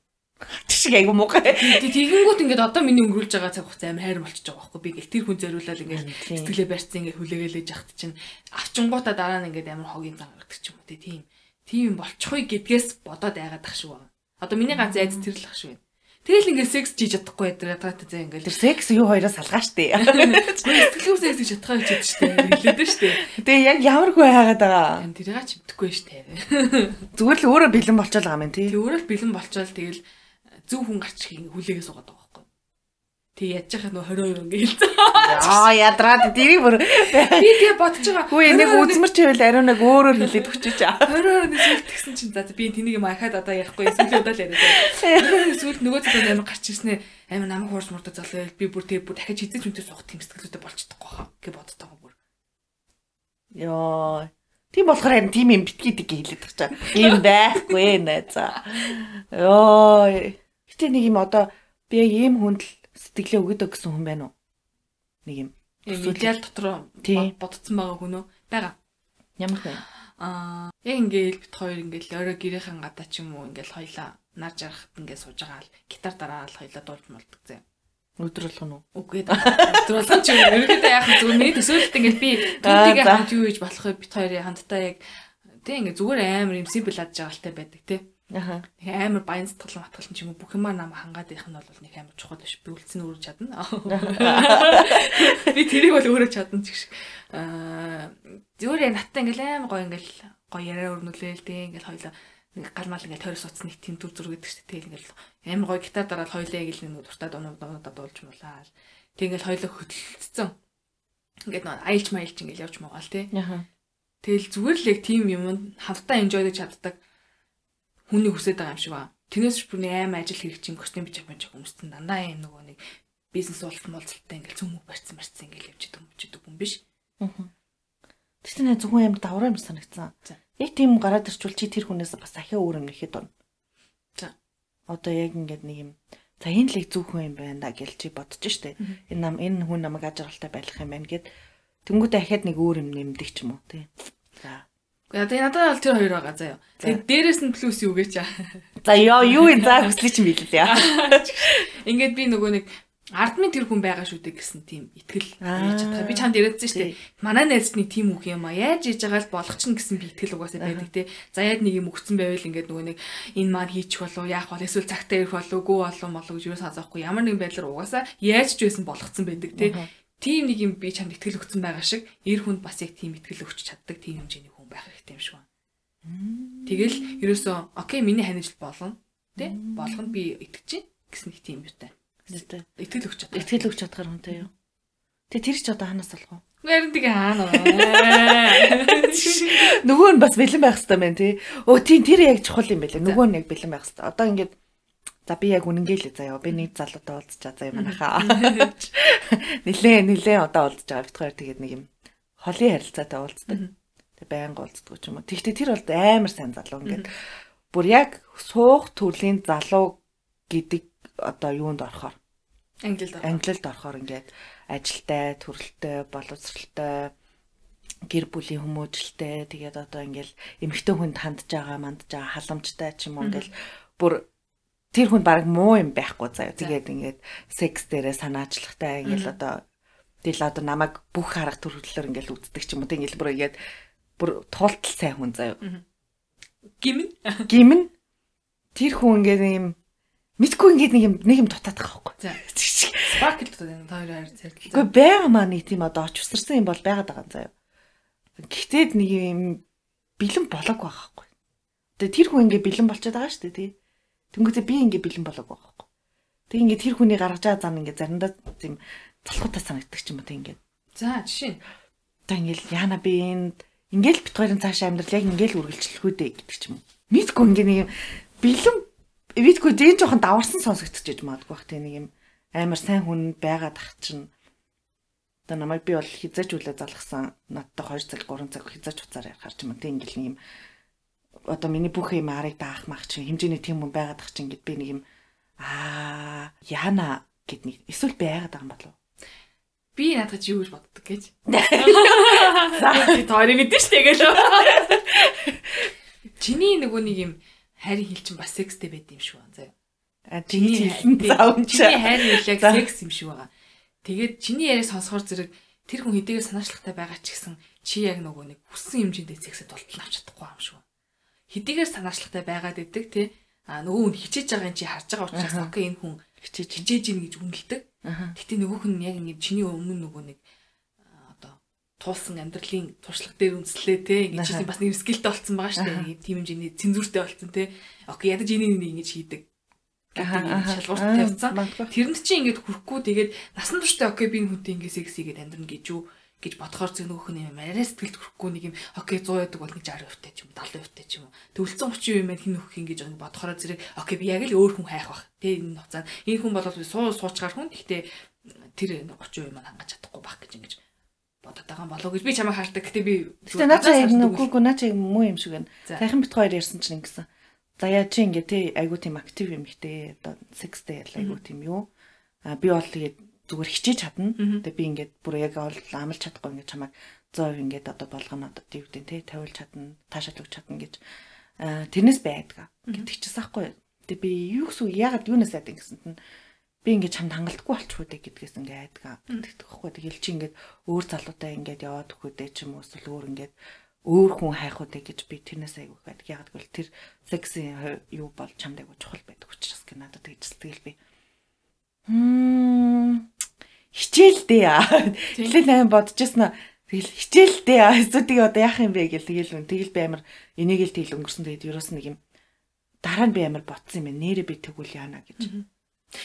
Тийшээ айгу муухай. Тэгэнгүүт ингээд одоо миний өнгөрүүлж байгаа цаг хугацаа амар хайр болчихж байгаа байхгүй би гэл тэр хүн зориулаад ингээд сэтгэлээ барьцсан ингээд хүлээгээл яхад чинь авчингуудаа дараа нь ингээд амар хогийн зан гаргадаг ч юм уу тийм тийм болчихгүй гэдгээс бодоод айгаад ах шиг байна. Одоо миний ганц айц тэр л ах шиг байна. Тэгэл ингээд секс хийж чадахгүй байдаг ятгатай зэ ингээд. Тэр секс юу хоёроос салгаа штэ. (laughs) Сэтгэлгүй секс хийж чадхаа гэж хэлдэг штэ. Хэлээд штэ. Тэгээ яг ямар хөө хайгаад байгаа. Тэрийг ч мэдхгүй штэ. Зүгээр л өөрөө бэлэн байгаа юм тий. Тэг өөрөө л бэлэн болчоод тэгэл зөв хүн гарч хүлээгээ суугаад байгаа Тэг яаж яхад нөө 22 ингээ хэлсэн. Яа ядраад дэрийг бүр би тэгээ бодож байгаа. Хүү нэг үзмэрч байвал ариун нэг өөрөөр хэлээд өгчөөч. 22 нэг сүлт гэсэн чинь за би тэнийг юм ахаад одоо ярихгүй сүлээ удаа л яриад. Сүлт нөгөө зүйл амар гарч ирснээр амар намайг хуурж мурдаа залуу би бүр тэгээ бүр дахиж хизээч үнтэй суух тийм сэтгэлүүдэд болчихдохгүй хаа гэж боддог байгаа бүр. Йоо. Тийм болохоор харин тийм юм битгий дэг хэлээд байгаа чаа. Ийм байхгүй нэ за. Йоо. Гэтэ нэг юм одоо би ийм хүнд л сэтгэлээ өгöd гэсэн хүн байна уу? Нэг юм. Медиал дотор бодцсон байгаа хүн үү? Бага. Ямар вэ? Аа, яг ингээл бит хоёр ингээл өөрөө гэрийнхэн гадаа ч юм уу ингээл хоёлаа нар жарахт ингээд сууж байгаа л гитар дараалал хоёлаа дуулж молдог зэ. Өдөр болгоно уу? Үгүй ээ. Өдөр болгоно ч юм. Ерөнхийдөө яг зүгээр миний төсөөлөлт ингээд би түүнийгээ хамт юу гэж болох вэ? Бит хоёрын хамтдаа яг тэг ингээд зүгээр амар юм симпл аж жагалтай байдаг тий. Аха. Амар баян сэтгэл матгалан ч юм уу бүх юмаа нам хангаад их нь бол нэг амар чухал биш. Би үлдсэн өөрөө чадна. (laughs) Би тэрийг бол өөрөө чадна ч гэх шиг. Аа зүгээр наттай ингээл амар гоё ингээл гоё яриа өрнүүлээл дээ ингээл хоёлаа нэг гал мал ингээд тойрос утас нэг тийм төр зүрх гэдэг чинь тэгэл ингээл амар гоё гитар дараад хоёлаа яг л нэг дуртай дунууд дунуудад дуулж муулаа. Тэг ингээл хоёлоо хөдөлцсөн. Ингээд нэг аялж маялж ингээл явж муугаал тий. Тэгэл зүгээр л яг тийм юм хамтдаа энжой гэж чаддаг хүний хүсэж байгаа юм шиг ба. Тэрнээс ч бүр нэг аим ажил хэрэг чинь костюм бич авч хүмүүст нь дандаа юм нөгөө нэг бизнес уулзсан уулзалтаа ингээл цөм мөв барьсан барьсан ингээл явж идэг юм чидэг юм биш. Аа. Тэгтээ нэ зөвхөн юм давраа юм санагцсан. Яг тийм гараад ирчүүл чи тэр хүнээс бас ахиа өөр юм нэхэд байна. За. Одоо яг ингээд нэг юм за энэ л их зөвхөн юм байна да гэж чи бодож штэ. Энэ нам энэ хүн намайг ажралтай байх юм байна гэд тэнгуүтэ ахиад нэг өөр юм нэмдэг ч юм уу тий. За. Тэгээ надад бол тэр хоёр байгаа заяа. Тэгээ дээрэс нь плюс юу гэж. За ёо юу энэ заа хүслий чинь билээ. (laughs) Ингээд би нөгөө нэг ардмын тэр хүн байгаа шүү дээ гэсэн тийм итгэл байж чадхаа. Би чанд яриадсан шүү дээ. Манай найз нэг тийм үг юм а. Яаж иж байгаа л болох чинь гэсэн би итгэл угаасаа байдаг те. За яг нэг юм өгцөн байвал ингээд нөгөө нэг энэ маань хийчих болов яах бол эсвэл цагтаа ирэх болов гүү болов молов гэж юу санаахгүй. Ямар нэгэн байдлаар угаасаа яаж ч байсан болгоцсон байдаг те. Тийм нэг юм би чанд итгэл өгцөн байгаа шиг эр хүнд бас яг тийм итгэл өгч чаддаг тийм хэмжээний байх хэрэгтэй юм шиг байна. Тэгэл ерөөсөө окей миний ханижл болно. Тэ? Болгонд би итгэж чинь гэсэн нэг тийм юутай. Итгэл өгч чадах. Итгэл өгч чадхаар хүнтэй юу? Тэ тэр ч одоо ханаас болох уу? Ярин тийг хаана. (laughs) Нөгөө нь бас бэлэн байх хэрэгтэй байна тий. Өө тийм тэр яг чухал юм байлаа. Нөгөө нь яг бэлэн байх хэрэгтэй. Одоо ингээд За би яг үнэнгээл заяа. Би нэг залуутай уулзчаа заяа (laughs) манайхаа. (laughs) Нилээ нилээ одоо уулзж байгаа. Бит хоёр тэгээд нэг юм холын харилцаатай уулздаг байнга уулздаг ч юм уу. Тэгвэл тэр бол амар сайн залуу ингээд. Бүр яг суух төрлийн залуу гэдэг одоо юунд орохоор? Англилд англилд орохоор ингээд ажилтай, төрөлтэй, боловсралтай гэр бүлийн хүмүүжлтэй тэгээд одоо ингээл эмэгтэй хүнд хандж байгаа, мандж байгаа халамжтай ч юм уу ингээл. Бүр тэр хүн баг муу юм байхгүй заяа. Тэгээд ингээд секс дээрээ санаачлагтай ингээл одоо. Тэгэл одоо намайг бүх арга төрөлөөр ингээл үздэг ч юм уу. Ингээл бүр ингээд бүр туултал сайн хүн заяа. Гимэн. Гимэн. (laughs) Тэр хүн ингээд юм мэдгүй ингээд нэг юм нэг юм дутаад байгаа байхгүй. За. (laughs) Sparkle дутаад энэ хоёр хайр зэрэг. Гэхдээ байгаа маа нэг тийм одоо оч усарсан юм бол байгаад байгаа заяа. Гэхдээ нэг юм бэлэн болоог байгаа байхгүй. Тэгээ тэр хүн ингээ бэлэн болчиход байгаа шүү дээ тий. Тэнгүүтээ би ингээ бэлэн болоогүй байхгүй. Тэг ингээ тэр хүний гаргаж байгаа зам ингээ заримдаа тийм залхуутай санагддаг ч юм уу тий ингээ. За жишээ Одоо ингээл яана би энд ингээл бит хоёрын цааш амьдрал яг ингээл үргэлжлэх үү гэдэг ч юм уу. Мэдгүй ингээ нэг юм бэлэн мэдгүй зэн жоохон даварсан сонсогдчихэж магадгүй бах тий нэг юм амар сайн хүн байгаад ах чинь. Одоо намайг би бол хизээч үлээ залгасан надтай 2 цаг 3 цаг хизээч уцаар харж юм тий ингээл нэг юм одоо миний бүх юм арыг даах мах чинь хэмжээний тийм хүн байгаад ах чинь гэд би нэг юм аа яана гэд нэг эсвэл байгаад байгаа юм болов би надад юу гэж боддог гэж. За би тойрыг мэдэн штэ гэлөө. Чиний нөгөө нэг юм хайрын хил чинь бас секстэй байд юм шиг байна заяа. А чиний заавч чиний хайрын хил яг секс юм шиг байгаа. Тэгээд чиний яриаг сонсохоор зэрэг тэр хүн хэдийгээр санаачлахтай байгаа ч гэсэн чи яг нөгөө нэг хүссэн хэмжээндээ сексэд болтол авч чадахгүй юм шиг. Хэдийгээр санаачлахтай байгаад идэг тий. А нөгөө хүн хичээж байгаа юм чи харж байгаа учраас окей энэ хүн хичээж хичээж ийн гэж үнэлдэг. Гэтэ нөгөөх нь яг ингэ чиний өмнө нөгөө нэг одоо туулсан амьдралын туршлага дээр үнслээ те ингэж чинь бас нэг скилтэй болцсон байгаа шүү дээ. Тийм хэмжээний цензуртэй болцсон те. Окей ядаж энийг нэг ингэж хийдэг шалгуурт тавьсан. Тэрэнд чинь ингэж хүрхгүй тэгээд насан туршдаа окей би энэ хүнтэй ингэ секс хийгээд амьдрна гэж юу гэж бодохоор зөв нөгөөх нь юм арай сэтгэлд хүрэхгүй нэг юм окей 100 яадаг бол нэг 60% та ч юм 70% та ч юм төвлцэн 30% юм хин нөхөх ингэж бодохоор зэрэг окей би яг л өөр хүн хайх бах тэ энэ хугацаанд энэ хүн бол суу суучгаар хүн гэхдээ тэр 30% маань хангаж чадахгүй бах гэж ингэж бодоод байгаа болов гэж би чамайг хардаг. Гэтэ би Гэтэ наачаа яг нүггүй наачаа муу юм шиг байна. Сайхан бит хоёр ярьсан чинь ингэсэн. За яа чи ингэ тий айгу тийм актив юм ихтэй одоо секстэй айгу тийм юу. А би бол тэгээд зүгээр хичээж чадна. Тэгээ би ингээд бүр яг ол амлж чадахгүй ингээд чамайг 100% ингээд одоо болгоно одоо тийм үү те тавиулж чадна, таашаал өгч чадна гэж тэрнээс байдаг. Гэдэг чис аахгүй. Тэгээ би юу гэсэн ягаад юунаас айдаг гэсэнт нь би ингээд чамд хангалтгүй болчихгүй дээ гэдгээс ингээд айдаг. Тэгдэг байхгүй. Тэгэл чи ингээд өөр залуутай ингээд яваад өгөхөдөө ч юм уу эсвэл өөр ингээд өөр хүн хайх уу гэж би тэрнээс айгуу байдаг. Яг гэвэл тэр секси юу бол чамд айгуу чухал байдаг учраас гэ надад тэгж сэтгэл би. Хм хичээлдээ. (laughs) Тэгэл аим бодчихсон аа. Тэгэл хичээлдээ тэгээ одоо яах юм бэ гэл тэгэл үн тэгэл би амар энийг л тэгэл өнгөрсөн тэгээд ерөөс нэг юм дараа нь би амар ботсон юм байна. Нэрээ би тэгвэл яана гэж.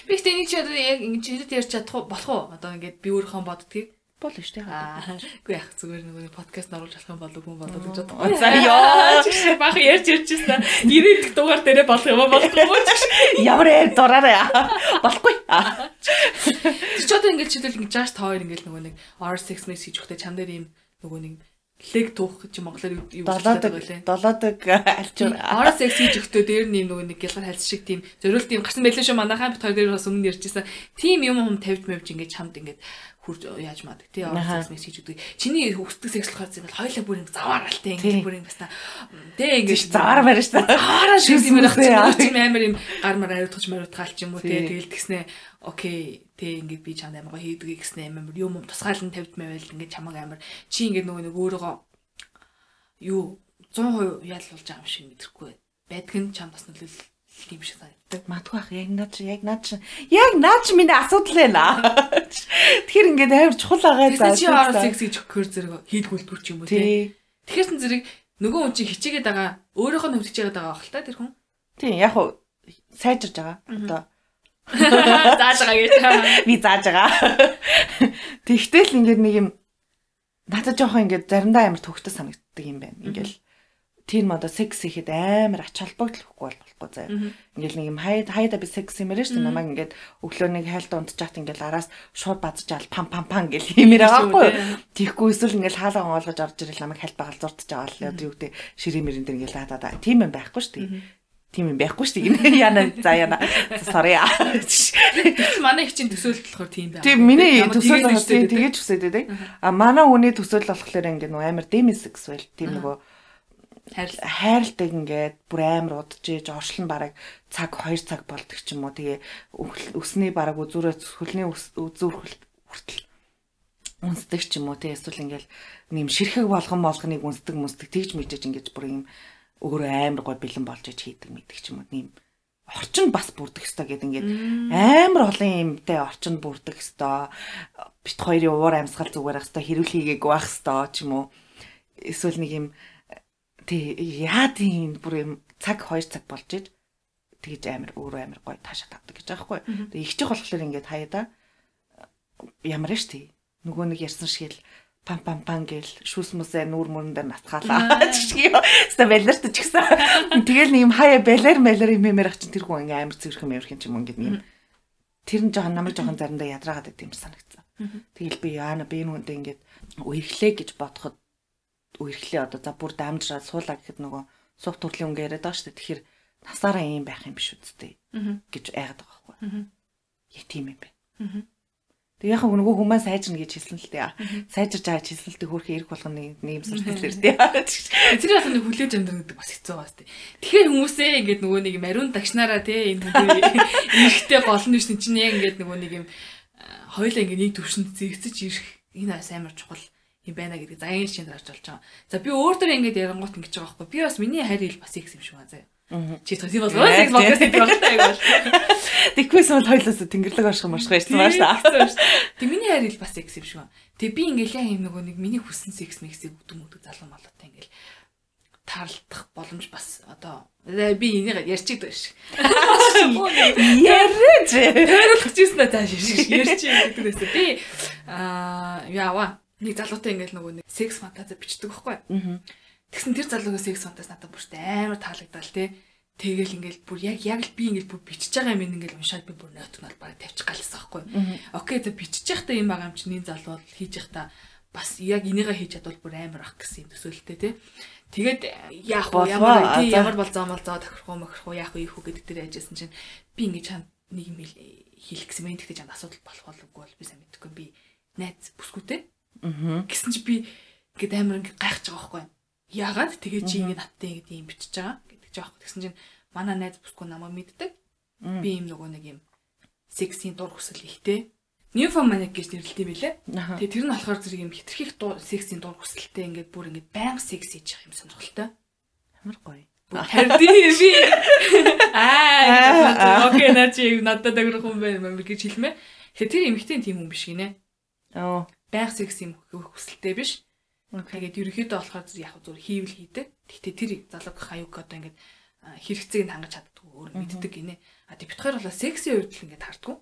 Би ихтэй энийг чи одоо яг ингэж хэлээд ярьж чадах болох уу? Одоо ингээд би өөрийнхөө боддгийг болно шүү дээ. Аа. Үгүй яг зүгээр нэг подкаст оруулж болох юм болов уу болоод гэж боддог. За ёо. Бах ярьж ярьжсэн. 90 дэх дугаар дээрээ болох юм болохгүй ч. Ямар ээ дураарай. Болохгүй. Тэр ч одоо ингэж чидэл ингэж жааш та хоёр ингэж нөгөө нэг R6 message өгөхтэй чам дээр ийм нөгөө нэг лег тух чи монголоор юу долоодаг байлаа. Долоодаг альчуур. R6 хийж өгтөө дээр нэм нөгөө нэг гялгар хальс шиг тийм зориулт юм гарсан байлаа шүү манайхаа бит хоёр дээр бас өмнө ярьжсэн. Тим юм юм тавьж мавж ингэж чамд ингэж хурж яаж маадаг тий орсон мессеж өгдөг. Чиний хүсдэг секс болохоор зинэл хоёлаа бүр ингэ заваар алтай ингэ бүр ингэ басна. Тэ ингэ заваар барь шүү дээ. Заваараа шиг юм байх чинь амар юм гар мар ариутгаж мариутгаал ч юм уу тий тэгэл тэгснэ окей тэ ингэ би чамд амар хийдэг гэснэ амар юм тусгаалan тавьд байвал ингэ чамаг амар чи ингэ нөгөө нэг өөрөөгөө юу 100% яалуулж байгаа юм шиг мэдрэхгүй байдг нь чамд бас нөлөөлөл тийм шиг санагддаг. Матгүй ах яг наад чи яг наад чи яг наад чи миний асуудал байна. (laughs) Тэгэхээр ингээд амар чухал байгаа даа. Чи орос секс гэж өгөхөр зэрэг хийлгүүлдгүр ч юм уу тий. Тэгэхээр зэрэг нөгөө хүн чинь хичээгээд байгаа өөрөөхөө нь хөвтөж байгаа байх л та тэр хүн. Тийм яг хуу сайжирж байгаа. Одоо зааж байгаа гэж. Би зааж байгаа. Тэгтэл ингээд нэг юм надад жоохон ингээд заримдаа амар төгтө санагддаг юм байна. Ингээл тийм одоо секс ихэд амар ач холбогдол болохгүй заяа. Ингээл нэг юм хайд хайда би секс юмэр шүү дээ. Намайг ингээд өглөө нэг хайлт унтчихат ингээл араас шууд базж аал пам пам пам гэл юмэр байгаа байхгүй юу. Тихгүй эсвэл ингээл хаалга онгоолгож орж ирэл намайг хальт багал зурдж байгаа л одоо юу гэдэг ширээ мөрөн дэр ингээл хаа даа. Тийм юм байхгүй шүү дээ. Тийм юм байхгүй шүү дээ. Яна за яна. Sorry. Манай их чинь төсөөлөл болохоор тийм байна. Тийм миний төсөөлөл болохоор тэгэж хүсээд байдаг. А манай хүний төсөөлөл болохоор ингээд нөө амар демисексуал тийм нөгөө хайрладаг ингээд бүр амар удаж ээж оршлон бараг цаг 2 цаг болдог ч юм уу тэгээ өсний бараг үзүүрээ хөлний үзүүр хүртэл үнсдэг ч юм уу тэгээ эсвэл ингээл нэм ширхэг болгон болгоныг үнсдэг мүсдэг тэгж мэдээж ингээд бүр юм өөрөө амар гой бэлэн болж иж хийдэг мэддэг ч юм уу? Нэм орчин бас бүрдэх хэвээр гэдэг ингээд амар олон юмтай орчин бүрдэх хэвээр бит хоёрын уур амьсгал зүгээр хэвээр хэрүүл хийгээг байх хэвээр ч юм уу? Эсвэл нэг юм тий яа тийм бүр юм цаг 2 цаг болж иж тэгэж амар өөрөө амар гоё таашаад авдаг гэж байгаа хгүй. Тэгээ их чих болохоор ингээд хаяа да. Ямар нь штий. Нөгөө нэг ярьсан шиг л пам пам пам гэл шүүс мүсээ нүүр мөрөн дээр натхаалаа. (laughs) Жишээ юу. Ста балерт ч гэсэн. (laughs) Тэгэл нэг юм хаяа балер малер юм ярах чинь тэр хүн ингээ амар цэвэрхэн мэрхэн ч юм ингээд юм. Тэр нь жоохон намайг жоохон заримдаа ядраагаад байт юм санагдсан. Тэгэл би яана би энэ хүнтэй ингээд үерхлээ гэж бодоход үерхлээ одоо за бүр дамжраад суулаа гэхэд нөгөө суух төрлийн өнгө яриад байгаа шүү дээ. Тэгэхээр насаараа ийм байх юм биш үсттэй гэж айгаад байгаа байхгүй. Яг тийм юм байна. Тэг яг нөгөө хүмүүс сайжрна гэж хэлсэн л дээ. Сайжирж байгаа хэлсэн л дээ хөрхи эрг болгоны нэм суртал дээр дээ. Тэр яг нэг хүлээж амьдрах гэдэг бас хэцүү байна тий. Тэгэхээр хүмүүсээ ингээд нөгөө нэг мариун дагшнараа тий энэ ихтэй гол нь биш чинь яг ингээд нөгөө нэг юм хоёлаа ингээд нэг төвшөнд зэрэгцэж ирэх энэ бас амар чухал юм байна гэдэг. За энэ шинэ харж болж байгаа. За би өөр төр ингээд ярангуут ингэж байгаа байхгүй. Би бас миний хайр ил бас их юм шиг байна заяа. Чи тийм бол секс подкаст гэдэг бол. Тэгвээс бол хоёлоос тэнгэрлэг орших марших байсан баа шүү. Тэг миний хайр ил бас секс юм шиг байна. Тэг би ингээл юм нөгөө нэг миний хүссэн секс мексийг үдэн үдэг залуу малуутай ингээл таарлах боломж бас одоо би энийг ярьчих дэж. Ярьж. Тойруулах гэсэн нь цааш шиг ярьчих гэдэг байсан. Би аа яава нэг залуутай ингээл нөгөө нэг секс фантази бичдэг байхгүй. Аа Тэгсэн тэр залуугийн секс фантаз надад бүрт амар таалагдал те. Тэгэл ингээл бүр яг яг л би ингээл бүр бичиж байгаа юм ингээл уншаад би бүр нойтнол баг тавьчих галсан байхгүй. Окей за бичиж байхдаа юм байгаа юм чинь энэ залуу хийж байхдаа бас яг энийгээ хийж чадвал бүр амар ах гэсэн юм төсөөлтөө те. Тэгээд яах вэ ямар ямар бол заамал заа тохирох уу мохирох уу яах вэ ийхүү гэдэг дээр яжсэн чинь би ингэж чам нэг юм хэлэх гэсэн мэн тэгтээ чанд асуудал болох боловгүй бол би сайн мэдэхгүй би найз бүсгүүтэй. Аа. Гэсэн чи би ингээд амар ингээд гайхаж байгаа байхгүй яагаад тэгээ чи ингэ надтай ингэ юм бичиж байгаа гэдэг жоох. Тэгсэн чинь манай найз бүсгүй намайг мэддэг. Би юм нөгөө нэг юм сексийн дур хүсэл ихтэй. Nymphomaniac гэж нэрлэлт юм билэ. Тэгээ тэр нь болохоор зэрэг юм хитрхих сексийн дур хүсэлтэй ингээд бүр ингээд баян секс хийж явах юм сонирхолтой. Ямар гоё. Харди би. (laughs) Аа. Окей наа чи надад даграх юм байна гэж хэлмэ. Тэгэхээр тэр эмхтэн тийм хүн биш гинэ. Оо. Баян секс юм хүсэлтэй биш. Тэгээд ерөнхийдөө болохоор яг зүгээр хийвэл хийдэг. Гэхдээ тэр залууг хаюуг одоо ингээд хэрэгцээг нь хангаж чаддгүй өөр мэддэг гинэ. А тэг битгаар болоо секси үед л ингээд хардггүй.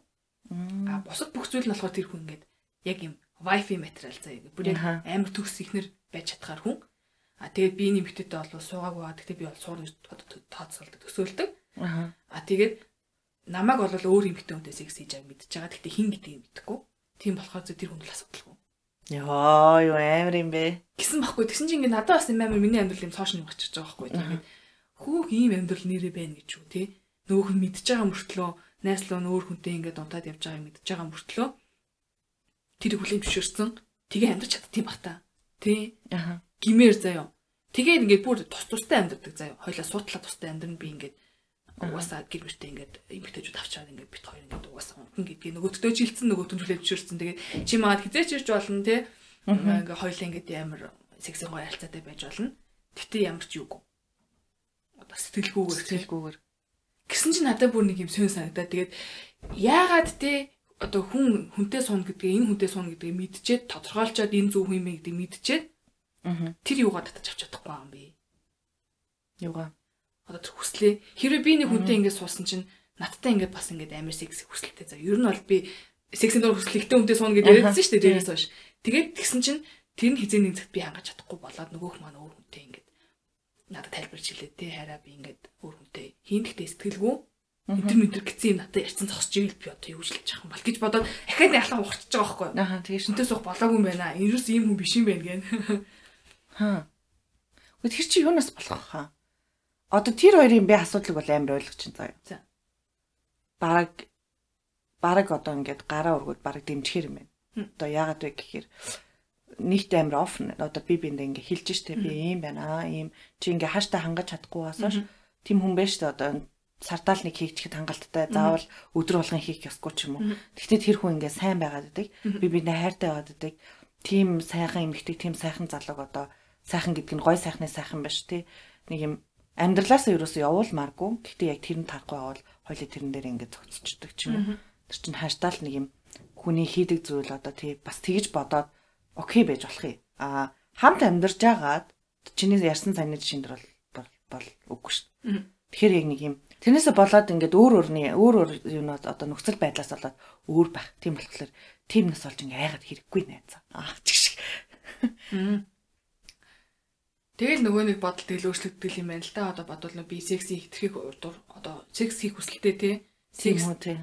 А бусад бүх зүйл нь болохоор тэр хүн ингээд яг юм wifi материал. Бүр яг амар төгс ихнэр байж чадхаар хүн. А тэгээд би энэ эмгтээтэй бол суугаагүй ба тэгтээ би бол суур тооцоолдог төсөөлдөг. А тэгээд намайг бол өөр эмгтээ хүнтэй секс хийж байгааг мэдчихэж байгаа. Тэгтээ хин гэдгийг мэдэхгүй. Тийм болохоор тэр хүн л асуудалгүй. Яа, юу амар юм бэ? Гисэн баггүй. Тэгсэн чинь ингээ надад бас юм амар миний амьдрал юм цоошин юм гачиж байгаа байхгүй. Тэгээд хүүх ийм амьдрал нэрээ байна гэж юу те. Нөөх нь мэдж байгаа мөртлөө найслуу нөөр хүнтэй ингээ дунтаад явж байгааг мэдж байгаа мөртлөө тэр хүлээн зөвшөөрсөн. Тэгээ амьдрч чаддсан баг та. Тэ. Аха. Гимээр заяа. Тэгээд ингээд бүр тус тустай амьдардаг заяа. Хойлоо суутлаа тустай амьдрын би ингээд угаасаа гэр бүлтэй ингээд эмгтээжүүд авчаад ингээд бит хоёр ингээд угаасаа унтан гэдгийг нөгөөдөө жилдсэн нөгөө төлөвлөж зөвшөөрсөн. Тэгээд чи маад хизээч ирж болно те. Ингээд хоёлаа ингээд ямар сексийн гоё харилцаатай байж болно. Гэтэ ямар ч юугүй. Одоо сэтгэлгүйгээр сэтгэлгүйгээр Гэсэн чи надад бүр нэг юм сонь санагдаад тэгээд яагаад те одоо хүн хүнтэй суун гэдгээ энэ хүнтэй суун гэдгийг мэдчихэд тодорхойлцоод энэ зөв хүн юм гэдгийг мэдчихэд тэр юугаа татаж авч чадахгүй юм бэ? Юугаа? Одоо тэр хүслээ. Хэрвээ би нэг хүнтэй ингээд суусан чинь надтай ингээд бас ингээд амар секс хүсэлтэй за ер нь бол би сексийн дор хүслэгтэй хүнтэй сууна гэдээ яриадсан шүү дээ тэрээс хойш. Тэгээд тэгсэн чинь тэр нь хизээ нэг цагт би хангаж чадахгүй болоод нөгөөх маань өөр хүнтэй ингээд надад тайлбарч хэлээ тий хараа би ингээд өөр хүнтэй хийндэгтэй сэтгэлгүй. Энэ мэтэр гэсэн юм надад ярьсан зогсож ивэл би одоо юу хэлж байгаа юм бол гэж бодоод ахаад нэг алхам ухчихж байгаа байхгүй аа тэгээд шинтэй суух болоогүй юм байна. Ерөөс ийм хүн биш юм байна гэн хаа Үгүй тэр чи юунаас болох хаа Одоо тэр хоёрын би асуудлыг бол амар ойлгож чинь заяа. Бараг бараг одоо ингээд гараа өргөд бараг дэмжихэр юм байна. Одоо яагаад вэ гэхээр нэгт амар оф одоо би биэндээ ингээ хэлж штэ би ийм байна аа ийм чи ингээ хааштай хангаж чадахгүй басааш тийм хүн байж штэ одоо сардаал нэг хийчихэд хангалттай заавал өдөр болгон хийх ёсгүй ч юм уу. Гэхдээ тэр хүн ингээ сайн байгаад байдаг. Би биэндээ хайртай байгаад байдаг. Тим сайхан эмэгтэй, тим сайхан залууг одоо сайхан гэдэг нь гой сайхны сайхан биш тий. Нэг юм амьдралаасаа ерөөсөө явуулмааргүй. Гэхдээ яг тэр нь тарахгүй бол хоёул тэрэн дээр ингээд зогцчихдаг ч юм уу. Тэр чинь хаштаал нэг юм хүний хийдэг зүйл одоо тий бас тэгж бодоод окей байж болох юм. Аа хамт амьдарч агаад чиний ярьсан саяны жишээн дээр бол бол үгүй шүү. Тэгэхээр яг нэг юм тэрнээсээ болоод ингээд өөр өөрний өөр өөр юунууд одоо нөхцөл байдлаас болоод өөр байх. Тийм болохоор тийм нас болж ингээ айгаад хэрэггүй найзаа. Аа чиг шиг. Тэгэл нөгөө нэг бодолт илүүшлэгдэл юм байна л да. Одоо бодвол нөө би секси хитрхийг урдуур одоо секс хийх хүсэлтэй те. Секс одоо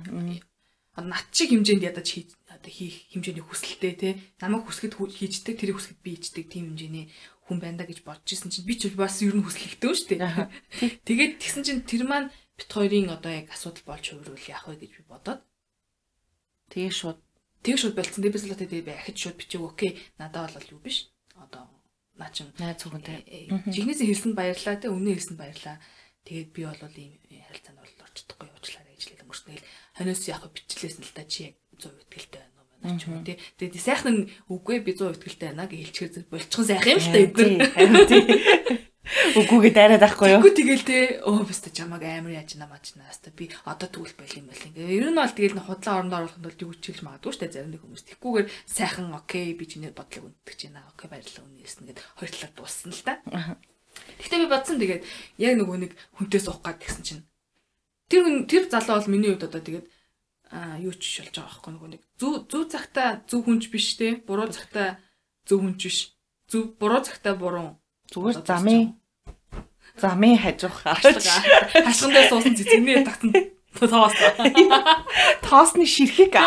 над шиг хэмжээнд ядаж хийж одоо хийх хэмжээний хүсэлтэй те. Намайг хүсгэд хийждэг, тэрийг хүсгэд би хийждэг тийм хэмжээний хүн байна да гэж бодож исэн чинь би ч бас ер нь хүслэгтэй шүү дээ. (laughs) Тэгээд тэгсэн чинь тэр маань бит хоёрын одоо яг асуудал болж хувирвал яах вэ гэж би бодоод Тэгээ шууд тэг шууд болцсон. Солиотой тэгээ би ахиж шууд бичэв. Окей. Надад бол юу биш. Одоо наа чин найз хүнтэй. Жигнэсээ хэлсэнд баярлаа те үнэ хэлсэнд баярлаа. Тэгээд би бол ийм харилцаанд бол орчдохгүй уучлаарай гэж хэлээд өнгөрсөн. Тэгэл хониос яг бичлээсэн л та чи яг 100% итгэлтэй байна уу байна ч юм те. Тэгээд сайхан нь үгүй би 100% итгэлтэй байна гэж хэлчихээр болчихсон сайхан юм л та эдгээр. Үгүйгээ дайраад ахгүй юу? Тэггүй тэгэл те өө бэстэ чамаг амар яаж намаачнаа хаста би одоо тэгвэл байл юм байл ингээ. Ер нь бол тэгэл н худлаа орондоо оруулахын тулд юу ч хэлж магадгүй дээ зарим нэг хүмүүс. Тэгхгүйгээр сайхан окей би чиний бодлыг үндэтгэж байна. Окей баярлалаа үнэ хэлсэн гэд хоёр талаар дууссан л та. Гэхдээ би бодсон тэгээд яг нөгөө нэг хүнтэй суух гад гэсэн чинь тэр хүн тэр залуу бол миний хувьд одоо тэгээд аа юу ч болж байгаа байхгүй нөгөө нэг зүв зүв цагта зөв хүнч биш те буруу цагта зөв хүнч биш зөв буруу цагта буруу Зүгээр замын замын хажуух хашган дээр суусан цэцэгний татсан. Тоос. Тоосны ширхэг.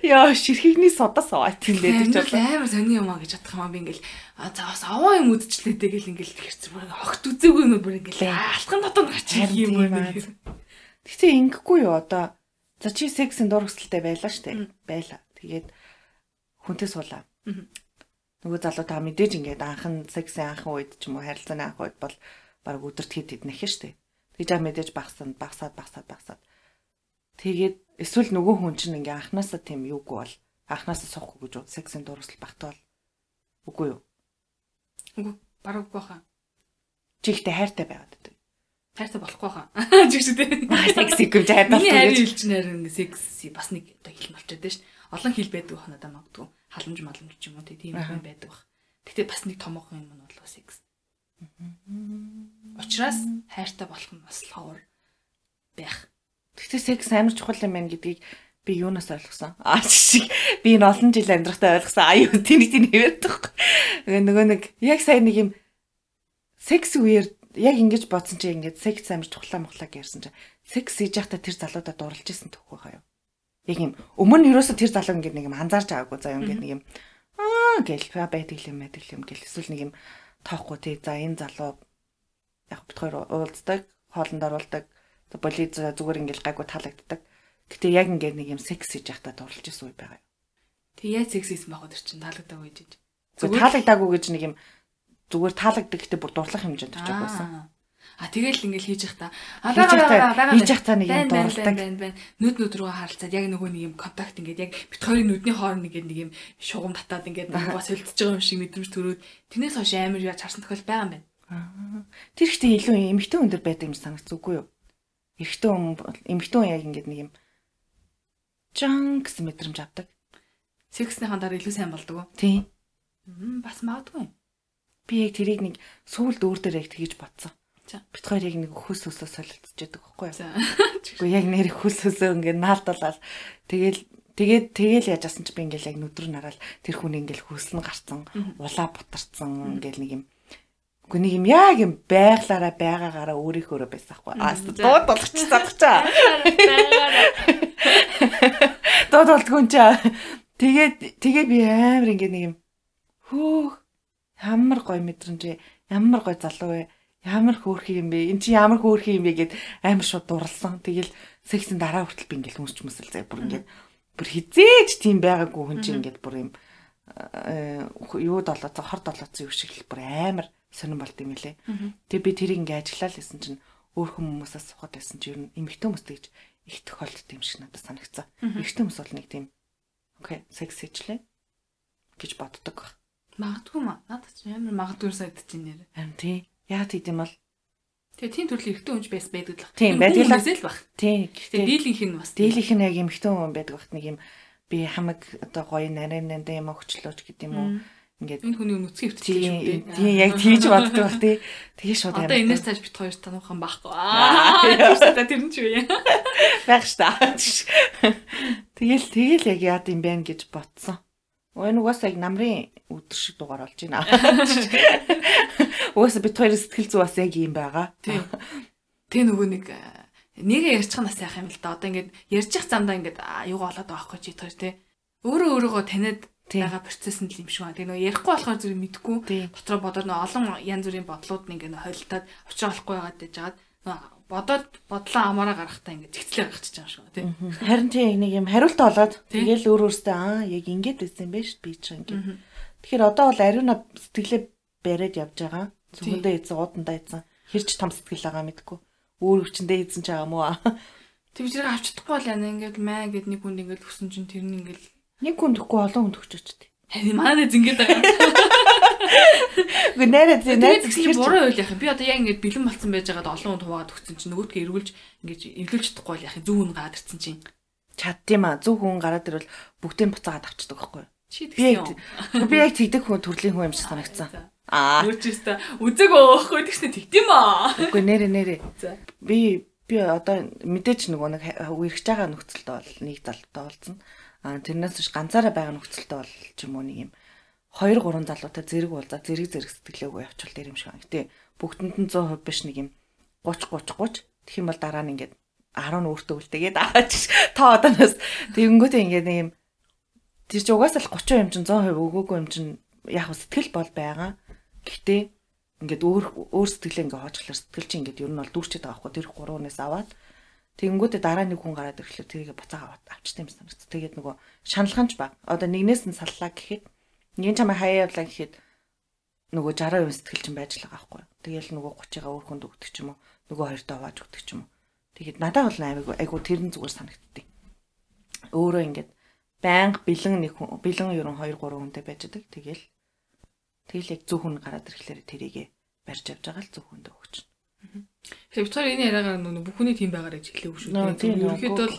Яа ширхэгний содос аваа тэлээд гэж бодлоо. амар сони юм а гэж бодох юм а би ингээл за бас аваа юм үдчлээ тэгэл ингээл хэрц бүр огт үзээгүй юм бүр ингээл алхам дотор гачиг юм байна. Гэтэ ингэхгүй юу одоо? За чи сексийн дур хүсэлтэй байлаа штэ. Байла. Тэгээд хүнтэй суулаа. Нөгөө залуу та мэдээж ингээд анхан сексийн анхан үед ч юм уу харилцааны анх үед бол баг өдөрт хэд идэх нэх штэ. Тэгж аа мэдээж багсан багсаад багсаад багсаад. Тэгээд эсвэл нөгөө хүн чинь ингээ анханасаа тийм юугүй бол анханасаа суухгүй гэж үү сексийн дур хүсэл багтаал. Үгүй юу? Үгүй бараг үгүй хаа. Чи ихтэй хайртай байгаад байдаг. Хайртай болохгүй хаа. (laughs) Жигш үү. Аа секси гэмж хайртай Миний хайрын гэж. хэлж нэрэн секси бас нэг одоо хэл болчиход байна ш. Олон хэл байдаг бах надад магадгүй. Халамж маламж ч юм уу тийм юм байдаг бах. Гэтэ бас нэг томоохон юм нь бол секс. Учираас хайртай болох нь бас ховор байх. Гэхдээ секс амар чухал юм байна гэдгийг би юунаас ойлгосон? (laughs) Аа шиг би энэ олон жил амьдрахтаа ойлгосон. Аа юу тэнийг тийм хэвээр тахгүй. Нөгөө нэг яг сайн нэг юм секс үеэр яг ингэж бодсон чи ингэж секс амар чухлаа мохлаа гэсэн чи секс хийж байхдаа тэр залуудаа дурлж исэн төгөө хаяа. Яг юм өмнө нь ерөөсө тэр залуу ингэ нэг юм анзаарч байгаагүй заа юм ингэ нэг юм аа гэл байдаг юм байдаг юм гэл эсвэл нэг юм тоохгүй тий за энэ залуу яг бит хоёр уулздаг хоолнд оруулдаг болид зүгээр ингээл гайгүй таалагддаг. Гэтэ яг ингээд нэг юм секс хийж байхдаа дурлж исэн үе байгаа. Тэг яа секс хийсэн баг өдөр чинь таалагддаг байж. Зүгээр таалагдаагүй гэж нэг юм зүгээр таалагддаг гэтээ бүр дурлах хэмжээнд очиж байсан. А тэгэл ингээл хийж явах та. Хийж явахдаа- хийж явахдаа нэг юм байна. Нүд нүд рүү харалцаад яг нөгөө нэг юм контакт ингээд яг бит хоёрын нүдний хооронд ингээд нэг юм шугам татаад ингээд бас хөлдөж байгаа юм шиг мэдрэмж төрөөд тэрнээс хойш амар яаж харсан тохиол байгаа юм байна. Тэр ихтэй илүү эмхтэн өндөр байдаг юм санагц үгүй юу? Эрэгтэн хүн хүн яг ингээд нэг юм жан гэсэн мэдрэмж авдаг. Секснийхэн дараа илүү сайн болдог уу? Тийм. Бас магадгүй. Би яг тэрийг нэг сүүлд өөр дээр яг тэгж бодсон. За. Бит хоёр яг нэг хөлс өсөө солилцчихдаг байхгүй юу? За. Гэхдээ яг нэр хөлс өсөө ингээд наалдуулаад тэгэл тэгээд тэгэл яаж асан ч би ингээл яг нүдрүү нараал тэр хүн ингээл хөлс нь гарцсан, улаа бутарцсан ингээл нэг юм Үгүй нэг юм яг юм байглаараа байгаагаараа өөрийнхөөрөө байсан хгүй. Аа дууд болгоч задагчаа. (laughs) Дууд болдгүй юм чаа. Тэгээд тэгээ би амар ингээ нэг юм хөөх ямар гоё мэдрэмж ямар гоё залуу вэ? Ямар хөөрхий юм бэ? Эн чи ямар хөөрхий юм бэ гэд амар шууд дурлсан. Тэгэл сексийн дараа хүртэл би ингээл хүмүүсч мэсэл заяа бүр ингээд бүр хизээж тийм байгаагүй хүн чи ингээд бүр юм э, юуд болоо хорд болооцсон юу шиг л бүр амар сонирн болт юм лээ. Тэгээ би тэрийг ингээ ажиллаа л гэсэн чинь өөр хүмүүсээс сухад байсан чи ер нь эмэгтэй хүмүүс тэгж их тохиолддог юм шиг надад санагцсан. Эмэгтэй хүмүүс бол нэг тийм окей секс хийчлээ гэж боддог баг. Магадгүй маа. Надад ч амар магадгүй санагдаж байна нэр. Харин тий. Яа тийм юм бол Тэгээ тийм төрлийн эрэгтэй хүнч байс байдаг л. Тийм, байдаг л. баг. тий. Тэгээ Гэхдээ дийлийнх нь бас. дийлийнх нь яг эмэгтэй хүн байдаг багт нэг юм би хамаг одоо гоё нарийнанда юм өгчлөөч гэдэг юм уу. ингээд Энэ хүний нүцгэн өвтчих тийм шүү дээ. тийм яг тийж боддог баг тий. Тэгээ шууд Одоо энэс цааш бит хоёр тануухан байхгүй. Аа тэр нь ч үе. байх штаа. Тэгэл тэгэл яг яад юм бэ гэж ботсон. Энэ угаасаа яг намрын өдөр шиг дугаар болж байна. (laughs) Угаасаа бит хоёр сэтгэл зүй бас яг юм байгаа. Тийм. Тэ нөгөө нэг нэгэ ярьчих нас яах юм л да. Одоо ингээд ярьчих замдаа ингээд юугаа болоод байгаа хгүй чи тэр тий. Өөрөө өөрийгөө таниад байгаа процесс нь л юм шиг байна. Тэгээ нөгөө ярихгүй болохоор зүрх мэдгүй. Дотроо нөгөө олон янз бүрийн бодлууд нь ингээд хойлтаад учраа болохгүй байгаад жагаад нөгөө бодоод бодлоо амаараа гаргахтаа ингээд зэгцлээ гаргачих юм шиг байна тий. Харин тийм нэг юм хариулт олоод тэгэл өөр өөртөө аа яг ингэж байсан ш би ч ингээд. Тэгэхээр одоо бол ариуна сэтгэлээ бариад явж байгаа. Зүгэндээ эзэн уудандаа эзэн хэрч том сэтгэл байгаа мэдгүй. Өөр өвчөндөө эзэн ч байгаа мó. Би зэрэг авч чадахгүй бол яна ингээд маа гэд нэг хүнд ингээд хүсэн чинь тэр нь ингээд нэг хүн төхгүй олон хүн төгчөөчтэй. Харин манай зингээд байгаа. Үгүй нэрээ тийм найз чинь буруу үйл яах юм. Би одоо яг ингээд бэлэн болцсон байж байгаад олон хүн хуваагаад өгсөн чинь нөгөөдгөө эргүүлж ингээд эвлүүлж чадахгүй бол яах юм. Зөв хүн гадарсан чинь. Чаддсан маа. Зөв хүн гараад ирвэл бүгдийг буцаагаад авчдаг байхгүй юу? Чи тэгсэн юм. Би яг тэгдэг хүн төрлийн хүн юм шиг санагдсан. Аа. Нүчээстэй үзэг өөхөө тэгснэ тэгдэм аа. Үгүй нэрээ нэрээ. Би би одоо мэдээч нөгөө нэг үерхэж байгаа нөхцөлд бол нэг залуутай болсон. Аа тэрнээс биш ганцаараа байгаа нөхцөлтэй бол ч юм уу нэг юм 2 3 залуутай зэрэг уулзаа зэрэг зэрэг сэтгэлээгүй явуул тэр юм шиг байна. Гэтэ бүгдэнд нь 100% биш нэг юм 30 30 30 тэгэх юм бол дараа нь ингээд 10 нь өөртөө үлдээгээд аач та одоноос тэгэнгүүтээ ингээд нэг юм тэр чи угаасаа л 30 юм чинь 100% өгөөгүй юм чинь яг сэтгэл бол байгаа. Гэхдээ ингээд өөр өөр сэтгэлээ ингээд хоожглохлоор сэтгэл чинь ингээд ер нь бол дүүрчээд байгаа хгүй тэр 3-аас аваад Тэгэнгүүтээ дараа нэг хүн гараад ирэхлээр тэрийг буцаага аваад авчтай юм санагц. Тэгээд нөгөө шаналханч баг. Одоо нэгнээс нь саллаа гэхэд нэг чамаа хаяа явлаа гэхэд нөгөө 60% сэтгэл чинь байж л байгаа байхгүй. Тэгээл нөгөө 30-аа өөр хүнд өгдөг ч юм уу. Нөгөө хоёртоо аваад өгдөг ч юм уу. Тэгээд надад бол аймаг айгу тэрэн зүгээр санагдтыг. Өөрөө ингээд байнга бэлэн нэг хүн бэлэн ерөн 2 3 хүнтэй байж байгаа. Тэгээл тэгэл яг зөв хүн гараад ирэхлээр тэрийгэ барьж авч байгаа л зөв хүндээ өгч. Тэгэхээр бит хоёр энэ яриагаар нүг бүх хүний тийм гэж хэлээгүй шүү дээ. Ерөнхийдөө л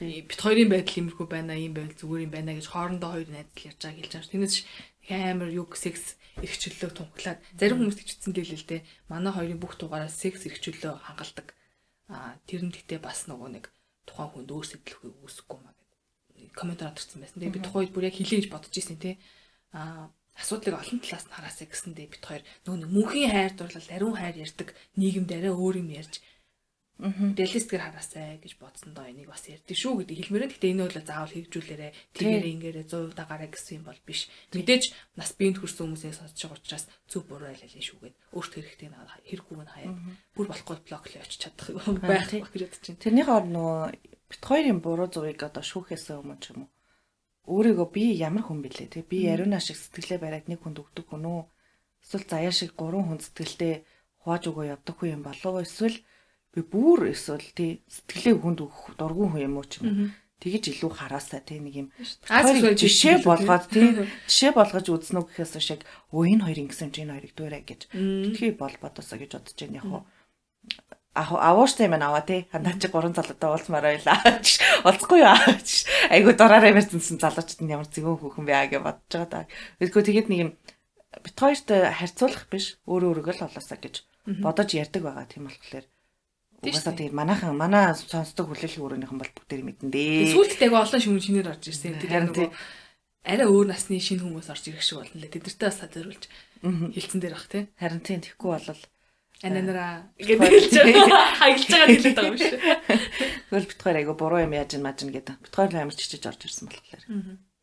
бит хоёрын байдал иймэрхүү байна, ийм байвал зүгээр юм байна гэж хоорондоо хоёр найзал ярьж байгааг хэлж байгаа. Тэрнээс амар юг секс эрхчлөлөө тунхлаад зарим хүмүүс тэгчихсэн гэлээ л дээ. Манай хоёрын бүх дугаараа секс эрхчлөлөө хангалдаг. Аа тэр нь гэтээ бас нөгөө нэг тухайн хүнд өөр сэтлэхийг үүсэхгүй маа гэдэг комментар орсон байсан. Тэгээ би тухайд бүр яг хэлээ гэж бодож ирсэн тий. Аа асуудлыг олон талаас нь хараасаа гэсэндээ бит хоёр нөгөө мөнхийн хайр дурлал ариун хайр ярьдаг нийгэмд арай өөр юм ярьж реалистикээр хараасаа гэж бодсон доо энийг бас ярьдээ шүү гэдэг хэлмээрээ. Гэтэ энэ бол заавал хэрэгжүүлээрэ тэгээрээ ингээрээ 100% дагаараа гэсэн юм бол биш. Мэдээж нас биед хүрсэн хүмүүсээ сонсож байгаа учраас зөв буруу айлалаа шүүгээд өөрт хэрэгтэй хэрэггүй нь хаяа. Бүр болохгүй блоклээ очиж чадах юм (laughs) байх гэж бодож байна. Тэрнийхээ орд нөгөө бит хоёрын буруу зургийг одоо шүүхээс өмнө ч юм уу? Өөрийгөө би ямар хүн бэлээ? Те би ариуна шиг сэтгэлээ бариад нэг хүнд өгдөг хүн үү? Эсвэл заяа шиг гурван хүн сэтгэлдээ хувааж өгөө явдаг хүн юм болов эсвэл би бүр эсвэл тий сэтгэлээ хүнд өгөх дургуун хүн юм уу ч юм тэгэж илүү хараасаа тий нэг юм. Жишээ болгоод тий жишээ болгож үзнэ гэхээс шиг өө энэ хоёр ингэсэн чи энэ хоёрыг дүүрэ гэж. Тэтгий бол бодосоо гэж бодож байна яг хуу авууштай юм аваа тий. Хандаа чи гурван залуутай уулзмаар байлаа. Олцохгүй юу. Айгу дураараа ярьсан залуучууд нь ямар зэгөө хөөхөн бэ гэж бодож байгаа даа. Тэгэхгүй тэгээд нэг юм бит хоёрт харьцуулах биш өөр өөргөө л олоосаа гэж бодож ярьдаг байгаа тийм болохоор Угаасаа тэгээд манайхан манай сонсдог хүлээлгийн өрөөнийхэн бол бүгдээр мэдэн дээ. Сүүлдээ айгу олон шүмэн шинээр орж ирсэн. Тэгээд нөгөө арай өөр насны шинэ хүмүүс орж ирэх шиг болно лээ. Тэдэртээ бас зориулж хилцэн дээр бах тий. Харин тийм тэгэхгүй болол ананара гэдэг (laughs) хаягдж байгаа хэлээд байгаа юм шиг. Тэгвэл бит хоёр айгу буруу юм яаж маж гэдэг. Бит хоёр амар чичиж орж ирсэн болохоор.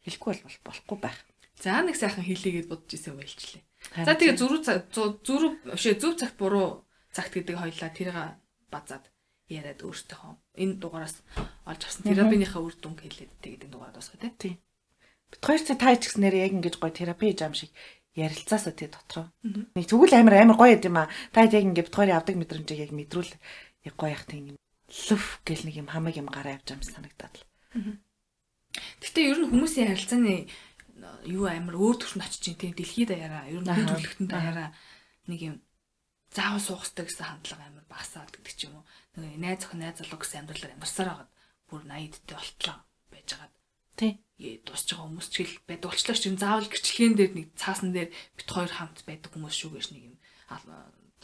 Хэлэхгүй бол болохгүй байх. За нэг сайхан хэлийгээд бодож исэн байлчлаа. За тэгээ зүрх зүрх зөв цагт буруу цагт гэдэг хоёлаа тэрийг базаад яриад өөртөөхөө энэ дугаараас олж авсан терапийнхаа үр дүнг хэлээд тэгээд энэ дугаараа дуусгая тий. Бит хоёр цаа таа ч гэснээр яг ингэж гоё терапи жам шиг ярилцаасаа тий дотроо. Нэг тэгвэл амар амар гоё юм а. Та яг ингээд битгаар явдаг мэдрэмжийг яг мэдрүүл яг гоё их тийм лөф гэл нэг юм хамаг юм гараа явж байгаа санагдаад л. Гэтэ ер нь хүмүүсийн харилцааны юу амар өөр төвшөнд очиж тийм дэлхийд даяараа ер нь төрөлхтөнд даяараа нэг юм заавал суухстай гэсэн хандлага амар багасаад гэдэг ч юм уу. Нэг найз охин найз залуу гэсэн амьдралаар амьдарсаар байгаад бүр 80-д болтлоо байж байгаад Тий. дуусч байгаа хүмүүс ч хэл бай дуулчлаач юм заавал гэрчлэгэн дээр нэг цаасан дээр бит хоёр хамт байдаг хүмүүс шүү гэж нэг юм.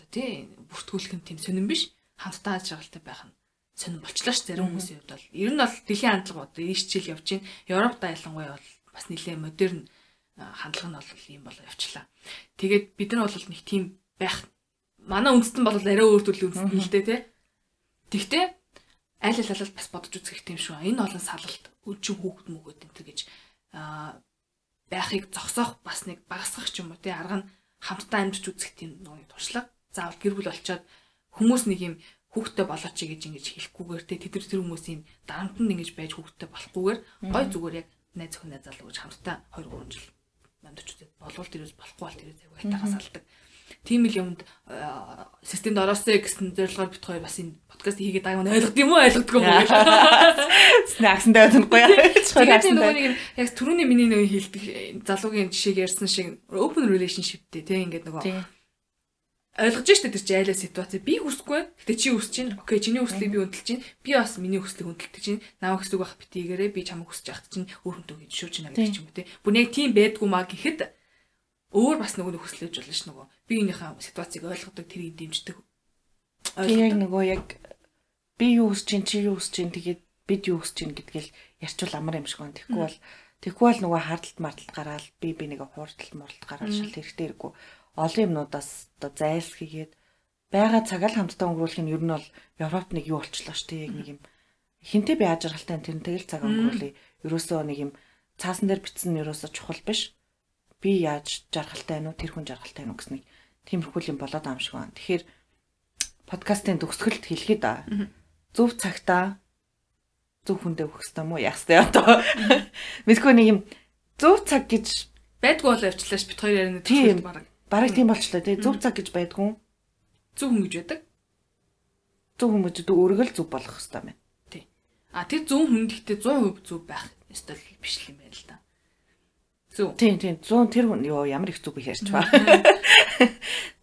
Тий бүртгүүлэх юм тийм сонирн биш. Хамтдаа ажиглалтай байх нь сонирн болчлаа ш зарим хүмүүсийн хувьд бол. Ер нь бол дэлхийн хандлага одоо ийшчил явж байна Европ ялангуяа бол бас нэлээд модерн хандлага нь бол ийм болоо явчлаа. Тэгээд бид нар бол нэг тийм байх манай үндэстэн бол арай өөр төрлийн үндэстэн л дээ тий. Тэгтээ айл алал бас бодож үзэх юм шүү. Энэ олон салалт өчиг хүүхэд мөгөөд энэ гэж аа байхыг зогсоох бас нэг багасгах ч юм уу тий. Арга нь хамтдаа амьдч үзэх тийм нэг туршлага. Заавал гэр бүл олцоод хүмүүс нэг юм хүүхдтэй болооч гэж ингэж хэлэхгүйгээр тий. Тэд нар тэр хүмүүсийн дарамтнд ингэж байж хүүхдтэй болохгүйгээр гой зүгээр яг найз зөвхөн найз залуу гэж хамтдаа 2 3 жил амьдч үзээд болвол тэрээс болохгүй бол тэрээс аягүй хайтагаас алдаг тийм л юмд системд ороосэй гэсэн зорилгоор бит хоёр бас энэ подкаст хийгээд байгаа нь ойлгох юм уу? Ойлгодгүй юм уу? Снаксандаа тунахгүй тэгээд нөгөө нэг яг түрүүний миний нөгөө хэлдэг залуугийн жишээг ярьсан шиг open relationship тийм ингээд нөгөө ойлгож штэ тэр чи айлаа ситуац би хүсэхгүй гэтээ чи хүсэж чинь окей чиний хүслийг би хүндэлж чинь би бас миний хүслийг хүндэлдэг чинь намайг хүсдэг байх битгээрээ би чамайг хүсэж яхад чинь өөр хүнтэй гэж шүүж чинь гэдэг юм те бүр нэг тийм байдгүй маа гэхэд өөр бас нөгөө хүслэж болно ш нөгөө би энийхээ ситуацийг ойлгодог тэрийг дэмждэг. Тэгээ яг нөгөө яг би юу хүсэж чинь чи юу хүсэж чинь тэгээд бид юу хүсэж чинь гэдгээл ярьчвал амар юм шиг байна. Тэгэхгүй бол тэгэхгүй бол нөгөө хардталт марталт гараад би би нэг хуурталт мурталт гараад шал хэрэгтэй хэрэггүй. Олон юмнуудаас одоо зайлсхийгээд байгаа цагаал хамтдаа өнгөрүүлэх нь ер нь бол Европт нэг юу болчлоо шүү дээ. Яг нэг юм хинтээ би ажиргалтай тэрнтэй л цаг өнгөрүүлээ. Ерөөсөө нэг юм цаасан дээр бичсэн нь ерөөсөө чухал биш би яаж жаргалтай байна уу тэр хүн жаргалтай байна уу гэснийг тиймэрхүү юм болоод юм шиг байна. Тэгэхээр подкастын төгсгөлд хэлэхэд зөв цагтаа зөв хүндээ өгөх хэрэгтэй мó яах хэрэгтэй одоо. (laughs) Мэдгүй нэг юм зөв цаг гэж байдгүй бол явчлаач бит хоёр ярианы төгсгөлд баг. Бараг тийм болчлоо тий зөв цаг гэж байдгүй. Зөв хүн гэж байдаг. Зөв хүн гэж өөргөл зөв болох хэрэгтэй байна. Тий. А тэр зөв хүн гэхдээ 100% зөв байх ёстой биш юм байна л да. Зүг. Тийм тийм 100 тэр хүн ёо ямар их зүг ярьч ба.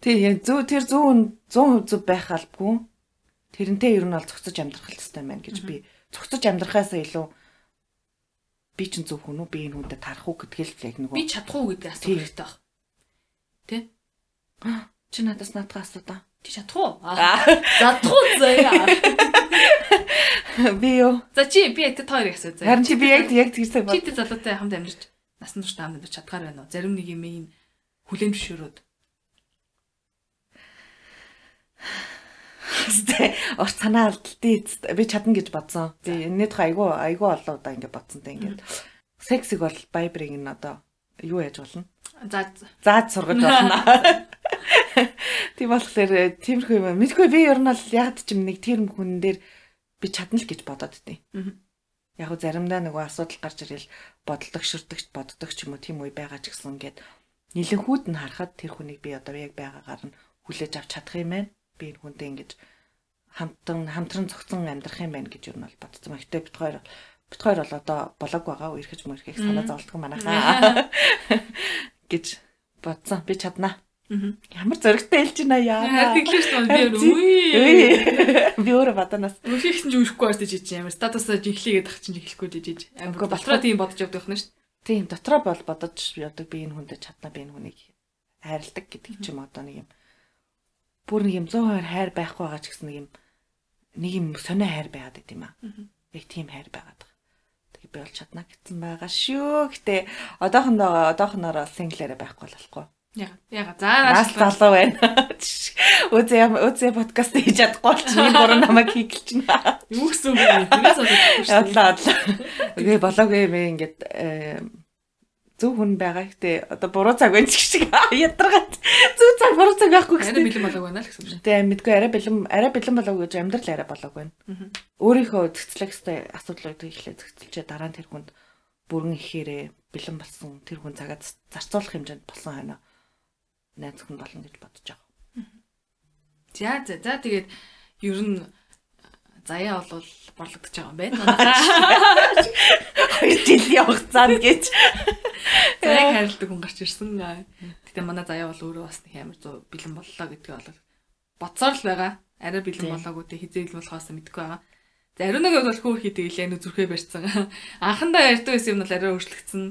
Тийм зүг тэр 100 100% зүг байх албагүй. Тэрнтэй ер нь бол цогцож амьдрах хэрэгтэй байна гэж би цогцож амьдрахаас илүү би ч зөв хүн үү би энэ хүнтэй тарах уу гэдгээл яг нөгөө би чадах уу гэдэг асуулт хэрэгтэй баг. Тэ? (gasps) Чи надаас наадгаа асуудаа. Чи чадах уу? (laughs) Задах уу заяа. (laughs) Би юу? За чи би яг тэр хоёрыг асуу заяа. Харин чи би яг яг тэгсэй бод. Чи тэр залуутай хамт амьдарч насан турш таамд амьдарч чадгаар байна уу? Зарим нэг юм ийм хүлэн зөвшөөрөөд. Тэ урт санаа алдтыг би чадна гэж бодсон. Би энэ тухай айгүй айгүй олоо удаа ингэ бодсонтэй ингээд. Сексиг бол байбрыг нь одоо юу яаж болно? За заад сургаж болно. (laughs) Тийм болохоор тиймэрхүү юм. Мэдгүй би ер нь бол яг ч юм нэг тийм хүн дээр би чадна л гэж бодоод тээ. Аа яг уу заримдаа нөгөө асуудал гарч ирэл бодолдог шүрдэгч боддог ч юм уу тийм үе байгаа ч гэсэн ингээд нилэнхүүд нь харахад тэр хүнийг би одоо яг байгаагаар нь хүлээж авч чадах юм байна. Би энэ хүнтэй ингэж хамтан хамтран цогцсон амьдрах юм байна гэж юу нь бол бодсон. Гэтэ бит хоёр бит хоёр бол одоо болоог байгаа үерхэж мөрхийг санаа зовлтгоо манайхаа (laughs) гэж бодсон. Би чаднаа. Ямар зөрөгтэй хэлж байна яа. Тэглэж байна би үе. Би өөрөө баданаас. Үхийхсэн ч үрэхгүй байж чи ямар статусаа жинхлийгээд ах чинь жинхлэхгүй жижиж. Амар дотроо тийм бодож явдаг юм шүү дээ. Тийм дотроо бол бодож явдаг би энэ хүнтэй чадна би энэ хүнийг хайрладаг гэдэг ч юм одоо нэг юм бүр нэг юм 100% хайр байхгүй байгаа ч гэсэн нэг юм нэг юм сонио хайр байгаад байт юм аа. Яг тийм хайр байгаад байгаа. Тэгээ би бол чадна гэсэн байгаа шүү. Гэтэ одоохондоо одоохоноор синглэрэ байхгүй болохгүй. Яга. Яга. За нас залуу байна. (laughs) Үзээ үзээ подкаст хийж чадахгүй бол чи буруу намайг хийгэлч нэ. Юу гэсэн үг вэ? Тэрээс (laughs) бодохгүй шүү. Ядлаа ядлаа. Үгүй болоогүй юм ингээд зөв хүн байгаа гэхдээ одоо буруу цаг байна ч шиг (laughs) ядаргаад зөв цаг буруу цаг байхгүй гэсэн. Арай бэлэн болоог байна л гэсэн үг. Тэгээ мэдгүй арай бэлэн арай бэлэн болоог гэж амьдрал арай болоог байна. Өөрийнхөө зэгцлэх хэвээр асуудлыг ихлэ зэгцэлчээ дараа нь тэр хүнд бүрэн ихээрээ бэлэн болсон тэр хүн цагаа зарцуулах хэмжээнд болсон хайна найз хүн болно гэж бодож байгаа. За за за тэгээд ер нь заяа бол борлогдож байгаа юм байна. (laughs) Хоёр жил явах цаанд гэж. Заяаг хайрладаг хүн гарч ирсэн. Гэтэ манай заяа бол өөрөө бас нэг амар зөө бэлэн боллоо гэдгийг бол бодсоор л байгаа. Арай бэлэн болоогүй тэ хизээл болохоос мэдгүй байгаа. За ариунагийн бол хөөх хийдэг илээ нүү зүрхээ барьсан. (laughs) Анхандаа ярьдаг байсан юм бол арай өөрчлөгдсөн.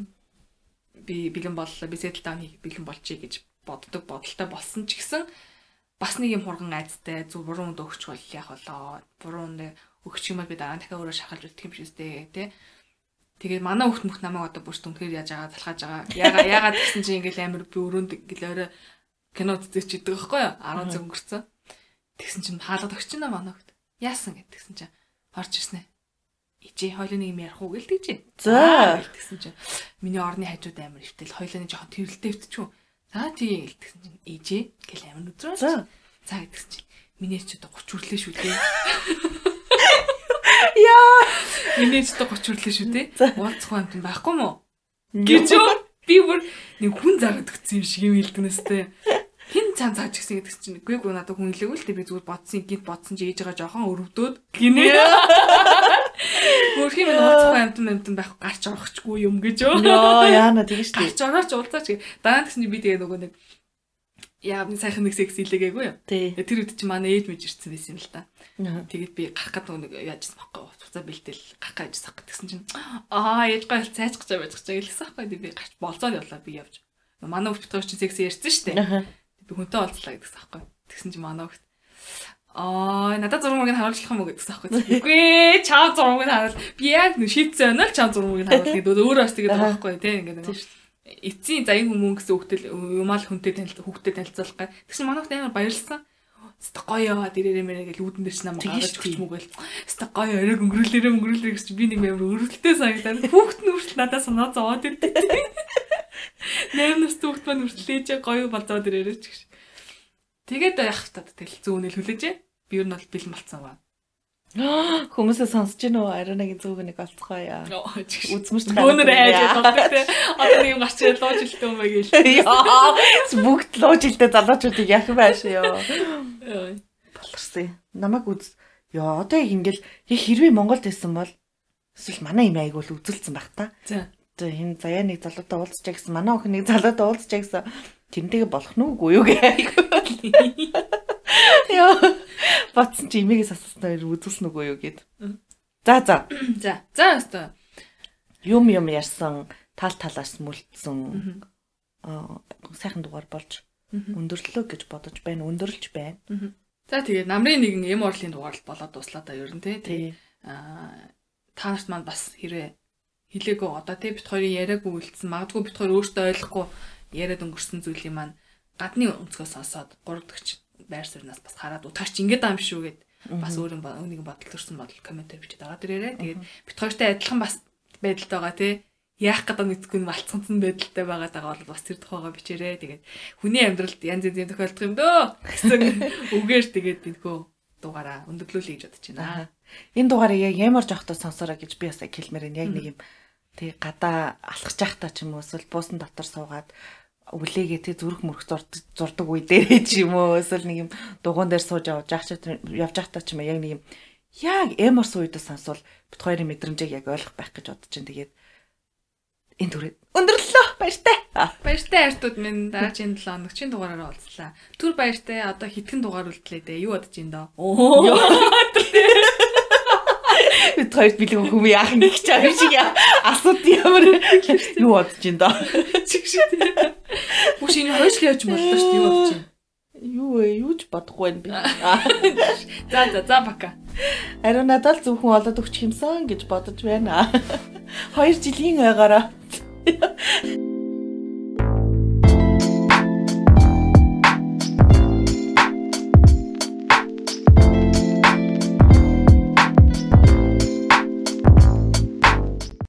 Би бэлэн боллоо. Би сэтэл тааны бэлэн болчихъя гэж боддог бодолтой болсон ч гэсэн бас нэг юм хурган айцтай зүг буруу үнд өгч бол яах болоо. Буруу үнд өгч юм бол би дараа нь дахиад өөрөө шахалж үлдэх юм биш үстэй тий. Тэгээд манай хүүхд мөх намайг одоо бүрт үнэхээр яаж байгаа талхааж байгаа. Яга ягаад гэсэн чинь ингээл амар би өрөөнд ингээл орой кино үзэж идэг байхгүй юу? 10 цаг өнгөрцөн. Тэгсэн чинь хаалгад өгч чинь манай хүүхд. Яасан гэдгсэн чинь орж ирсэн ээ. Ичээ хойлоо нэг юм ярих уу гэлдэг чи. За тэгсэн чинь миний орны хажууд амар өвтөл хойлооны жоохон тэрэлтэй өвтчихв. За тий гэлтгсэн чинь ээжээ гэл амин өдрөө. За. Гэдгсэн чинь миний ч одоо 30 хүрлээ шүү дээ. (laughs) яа Миний ч одоо 30 хүрлээ шүү дээ. За. Уулзах юм тийм байхгүй мó? Гэж юу? Би бүр нэг хүн заагаад өгсөн юм шиг юм хэлдэнэстэй. Хин цан цааж гисэн гэдэг чинь үгүй гүй надад хүн хэлээгүй л дээ би зүгээр бодсон гинт бодсон чи ээж байгаа жоохон өрөвдөөд гинэ. Хөрх юм уулзах амтан амтан байх гарч орохчгүй юм гэж юу? ёо яана тэгэж (laughs) тий. гарч орооч уулзаач гэ. Дараа нь тэгсний би тэгээ нөгөө нэг яа нэг сайхан нэг секс илээгээгүй юу? Тэр үед чи манай ээж мэж ирсэн байсан юм л. Аа. Тэгээд би гарах гэдэг нэг яажсан байхгүй хуцаа бэлтэл гарах гэж сах гэсэн чинь аа ээж гой цайцгаж байж гэж хэлсэн байхгүй би гарч болцоод явлаа би явж. Манай битгаар чи секс ярьсан шүү дээ. Би хүнтэй уулзлаа гэдэгсэн байхгүй. Тэгсэн чи манай хүүхд Аа надад зураг мөрийг харуулах юм уу гэдэгсэн байхгүй. Үгүй ээ чаа зураг мөрийг харуул. Би яг нэг шийдсэн байна л чаа зураг мөрийг харуулах гэдэг өөрөө бас тэгээд байгаа байхгүй тий ингээд эцсийн за энэ хүмүүс гэсэн хөвгтөл юмал хүнтэй танилцуулах хүүхдэд танилцуулах гай. Тэгсэн манай хүүхд амар баярлсан. Хэвээ гоё дээрээ мэрэ гэж үүдэн дээр ч намайг гаргаж өгч мөгөл. Хэвээ гоё оройг өнгөрүүлээрээ өнгөрүүлээ гэж би нэг амар өрөвдөлтэй санагдаад хүүхд нь хүртэл надад санаа зовоод ирдэг. Нэр нас хүүхд маань хүртэл ээж гоё болзоод ирээрээ ч гэж. Тэгээд яах тат тэгэл зүүнэл хүлээжээ. Би ер нь бол бэлэн болцсон ба. (gasps) Хүмүүсээ сонсож гинөө ариунагийн зүг нэг олцгоё. Үзмэрч Бөөнөр айж болдог те. Одоо нэг юм гарч лууж илтэй юм байг ил. (laughs) Яа бүгд лууж илтэй залуучуудыг яах байш ёо. Болорсон. Намайг үз. Яа одоо яг ингээл яг хэрвээ Монголд байсан бол эсвэл манай юм айгуул үзэлцсэн байх та. За. Одоо энэ заяа нэг залуутай уулзчаа гэсэн манай охин нэг залуутай уулзчаа гэсэн тэрнтэйгээ болох нь үгүй юу гээ. (laughs) Яа батсан чи имигээс асууснаар үзүүлсэн үгүй юу гэд. За за За. За өстой. юм юм ярьсан тал талаас мүлдсэн аа сайхан дугаар болж өндөрлөө гэж бодож байна өндөрлж байна. За тэгээд намрын нэгэн эм орлын дугаарлал болоод дуслаа да ер нь. Тий. Аа та нарт маань бас хэрэг хилээгөө одоо те бит хоёрын яриаг үйлдэлсэн магадгүй бит хоёр өөртөө ойлгохгүй яриад өнгөрсөн зүйлийг маань гадны өнцгөөс сонсоод гуравдагч байр сууриас бас хараад утгаарч ингэж байгаа юм шүү гэд бас өөр нэг бодол төрсэн бодол комментээр бичиж байгаа дээрээ тэгээд бит хоёртай адилхан бас байдалтай байгаа те яах гэдэг мэдгүй нь малцгансан байдалтай байгаа даа бол бас тэр тухайгаа бичээрэй. Тэгээд хүний амьдралд янз янзын тохиолдох юм дөө гэсэн (laughs) үгээр тэгээд энэхүү дугаараа өндөрлүүлэе гэж бодож байна. Энэ дугаарыг яг ямар жоохтой сонсороо гэж би бас хэлмээр байна. Яг нэг юм тий гадаа алхаж байхдаа ч юм уу эсвэл буусан дотор суугаад өглээгээ тий зүрх мөрөх зурдаг үе дээр (laughs) ч юм уу эсвэл нэг юм дугуун дээр сууж явж явж явж байхдаа ч юм яг нэг юм яг эморс үедээ сонсвол бит хоёрын мэдрэмжийг яг ойлгох байх гэж бодож байна. Тэгээд энэ түрээ өндөрлөө баяртай. Баяртай хайртууд минь дараагийн 7 хоногчийн дугаараараа уулзлаа. Түр баяртай одоо хитгэн дугаар үлдлээ дээ. Юу бодож ин доо? Оо. (laughs) Бид хоёрт бэлэн хүмүүс яах нэг ч юм шиг асууд ямар юу бодож ин доо. Чигшээ. Бүш энэ хойшлоо явж боллоо шүү дээ. Юу бодож ин? Юу вэ? Юу ч бодохгүй байна би. За за за бака. Ариун надад зөвхөн олоод өгчих юмсан гэж бодож байна. Хоёр жилийн ойгоороо.